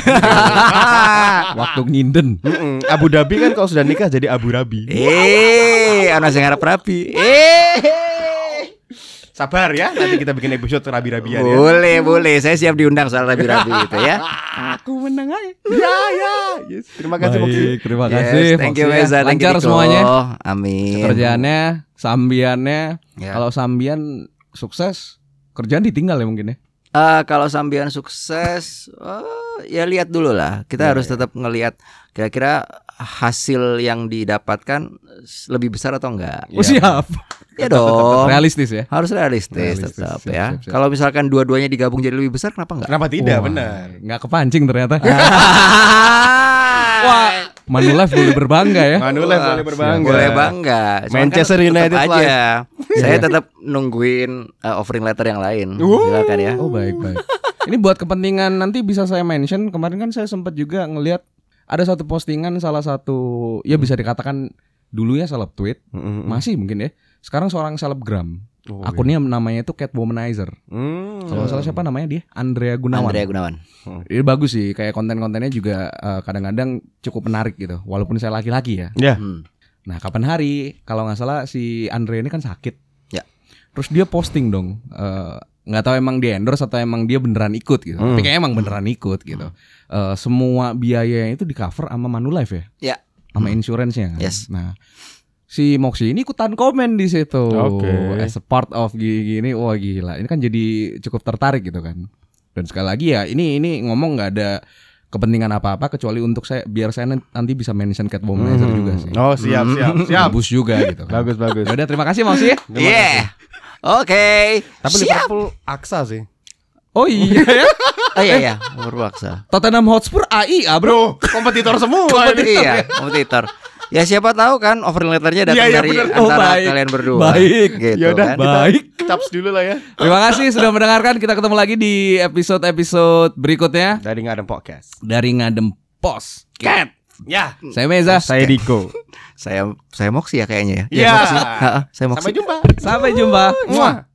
Waktu nginden. Mm-mm. Abu Dhabi kan kalau sudah nikah jadi Abu Dhabi. eh, ana sing ngarep rapi. Eh. Sabar ya, nanti kita bikin episode rabi-rabian ya. Boleh, boleh. Saya siap diundang soal rabi-rabi itu ya. Aku menang aja. Ya ya. Yes. Terima kasih Moksi. Baik, terima Yes, kasih. thank you ya. Meza, thank you Lancar Diko. semuanya. Amin. Kerjaannya, sambiannya. Ya. Kalau sambian sukses, kerjaan ditinggal ya mungkin ya. Eh, kalau sambian sukses, eh, ya lihat dulu lah. Kita harus tetap ngelihat kira-kira hasil yang didapatkan lebih besar atau enggak. Oh siap. Ya dong. Realistis ya. Harus realistis, Realistis, tetap siap, ya. siap, siap. Kalau misalkan dua-duanya digabung jadi lebih besar, kenapa enggak? Kenapa tidak? Wah, Benar. Nggak kepancing ternyata. Wah, Manulife boleh berbangga ya. Manulife boleh berbangga. boleh bangga. Cuman Manchester kan tetap United aja. Saya tetap nungguin uh, offering letter yang lain. Silakan ya. Oh baik baik. Ini buat kepentingan nanti bisa saya mention. Kemarin kan saya sempat juga ngelihat ada satu postingan salah satu ya bisa dikatakan dulu ya seleb tweet Mm-mm. masih mungkin ya. Sekarang seorang selebgram. Oh, Akunnya namanya itu Catwomanizer. Hmm. Kalau nggak salah siapa namanya dia? Andrea Gunawan. Andrea Gunawan. Ini bagus sih, kayak konten-kontennya juga eh, kadang-kadang cukup menarik gitu. Walaupun saya laki-laki ya. Ya. Hmm. Nah, kapan hari kalau nggak salah si Andre ini kan sakit. Ya. Terus dia posting dong. eh, nggak tahu emang dia endorse atau emang dia beneran ikut gitu. Hmm. Tapi kayaknya emang beneran ikut gitu. Eh, semua biayanya itu di cover sama Manulife ya. Ya. Sama insurance-nya kan. Yes. Nah, si Moxie ini ikutan komen di situ. Oke. As a part of gini, wah gila. Ini kan jadi cukup tertarik gitu kan. Dan sekali lagi ya, ini ini ngomong nggak ada kepentingan apa-apa kecuali untuk saya biar saya nanti bisa mention Catwomanizer Hmm. juga sih. Oh siap siap siap. Bagus juga gitu kan. Bagus bagus. Yaudah terima kasih Moxie. Yeah. Oke. Tapi Siap. Liverpool aksa sih. Oh iya ya. Oh iya iya, berpaksa. Tottenham Hotspur AIA bro. Bro, kompetitor semua ini. iya, kompetitor. Ya siapa tahu kan offering letternya datang Iya, iya, dari bener. Oh, antara baik. kalian berdua. Baik. Gitu Yaudah, kan. Baik. caps dulu lah ya. Terima kasih sudah mendengarkan. Kita ketemu lagi di episode-episode berikutnya Dari ngadem podcast. dari Ngadem Pos. Cat. Ya. Saya Meza. Saya Diko. Saya saya Moxie ya kayaknya ya. Iya. Ha, saya Moxie. Sampai jumpa. Sampai jumpa. Muah.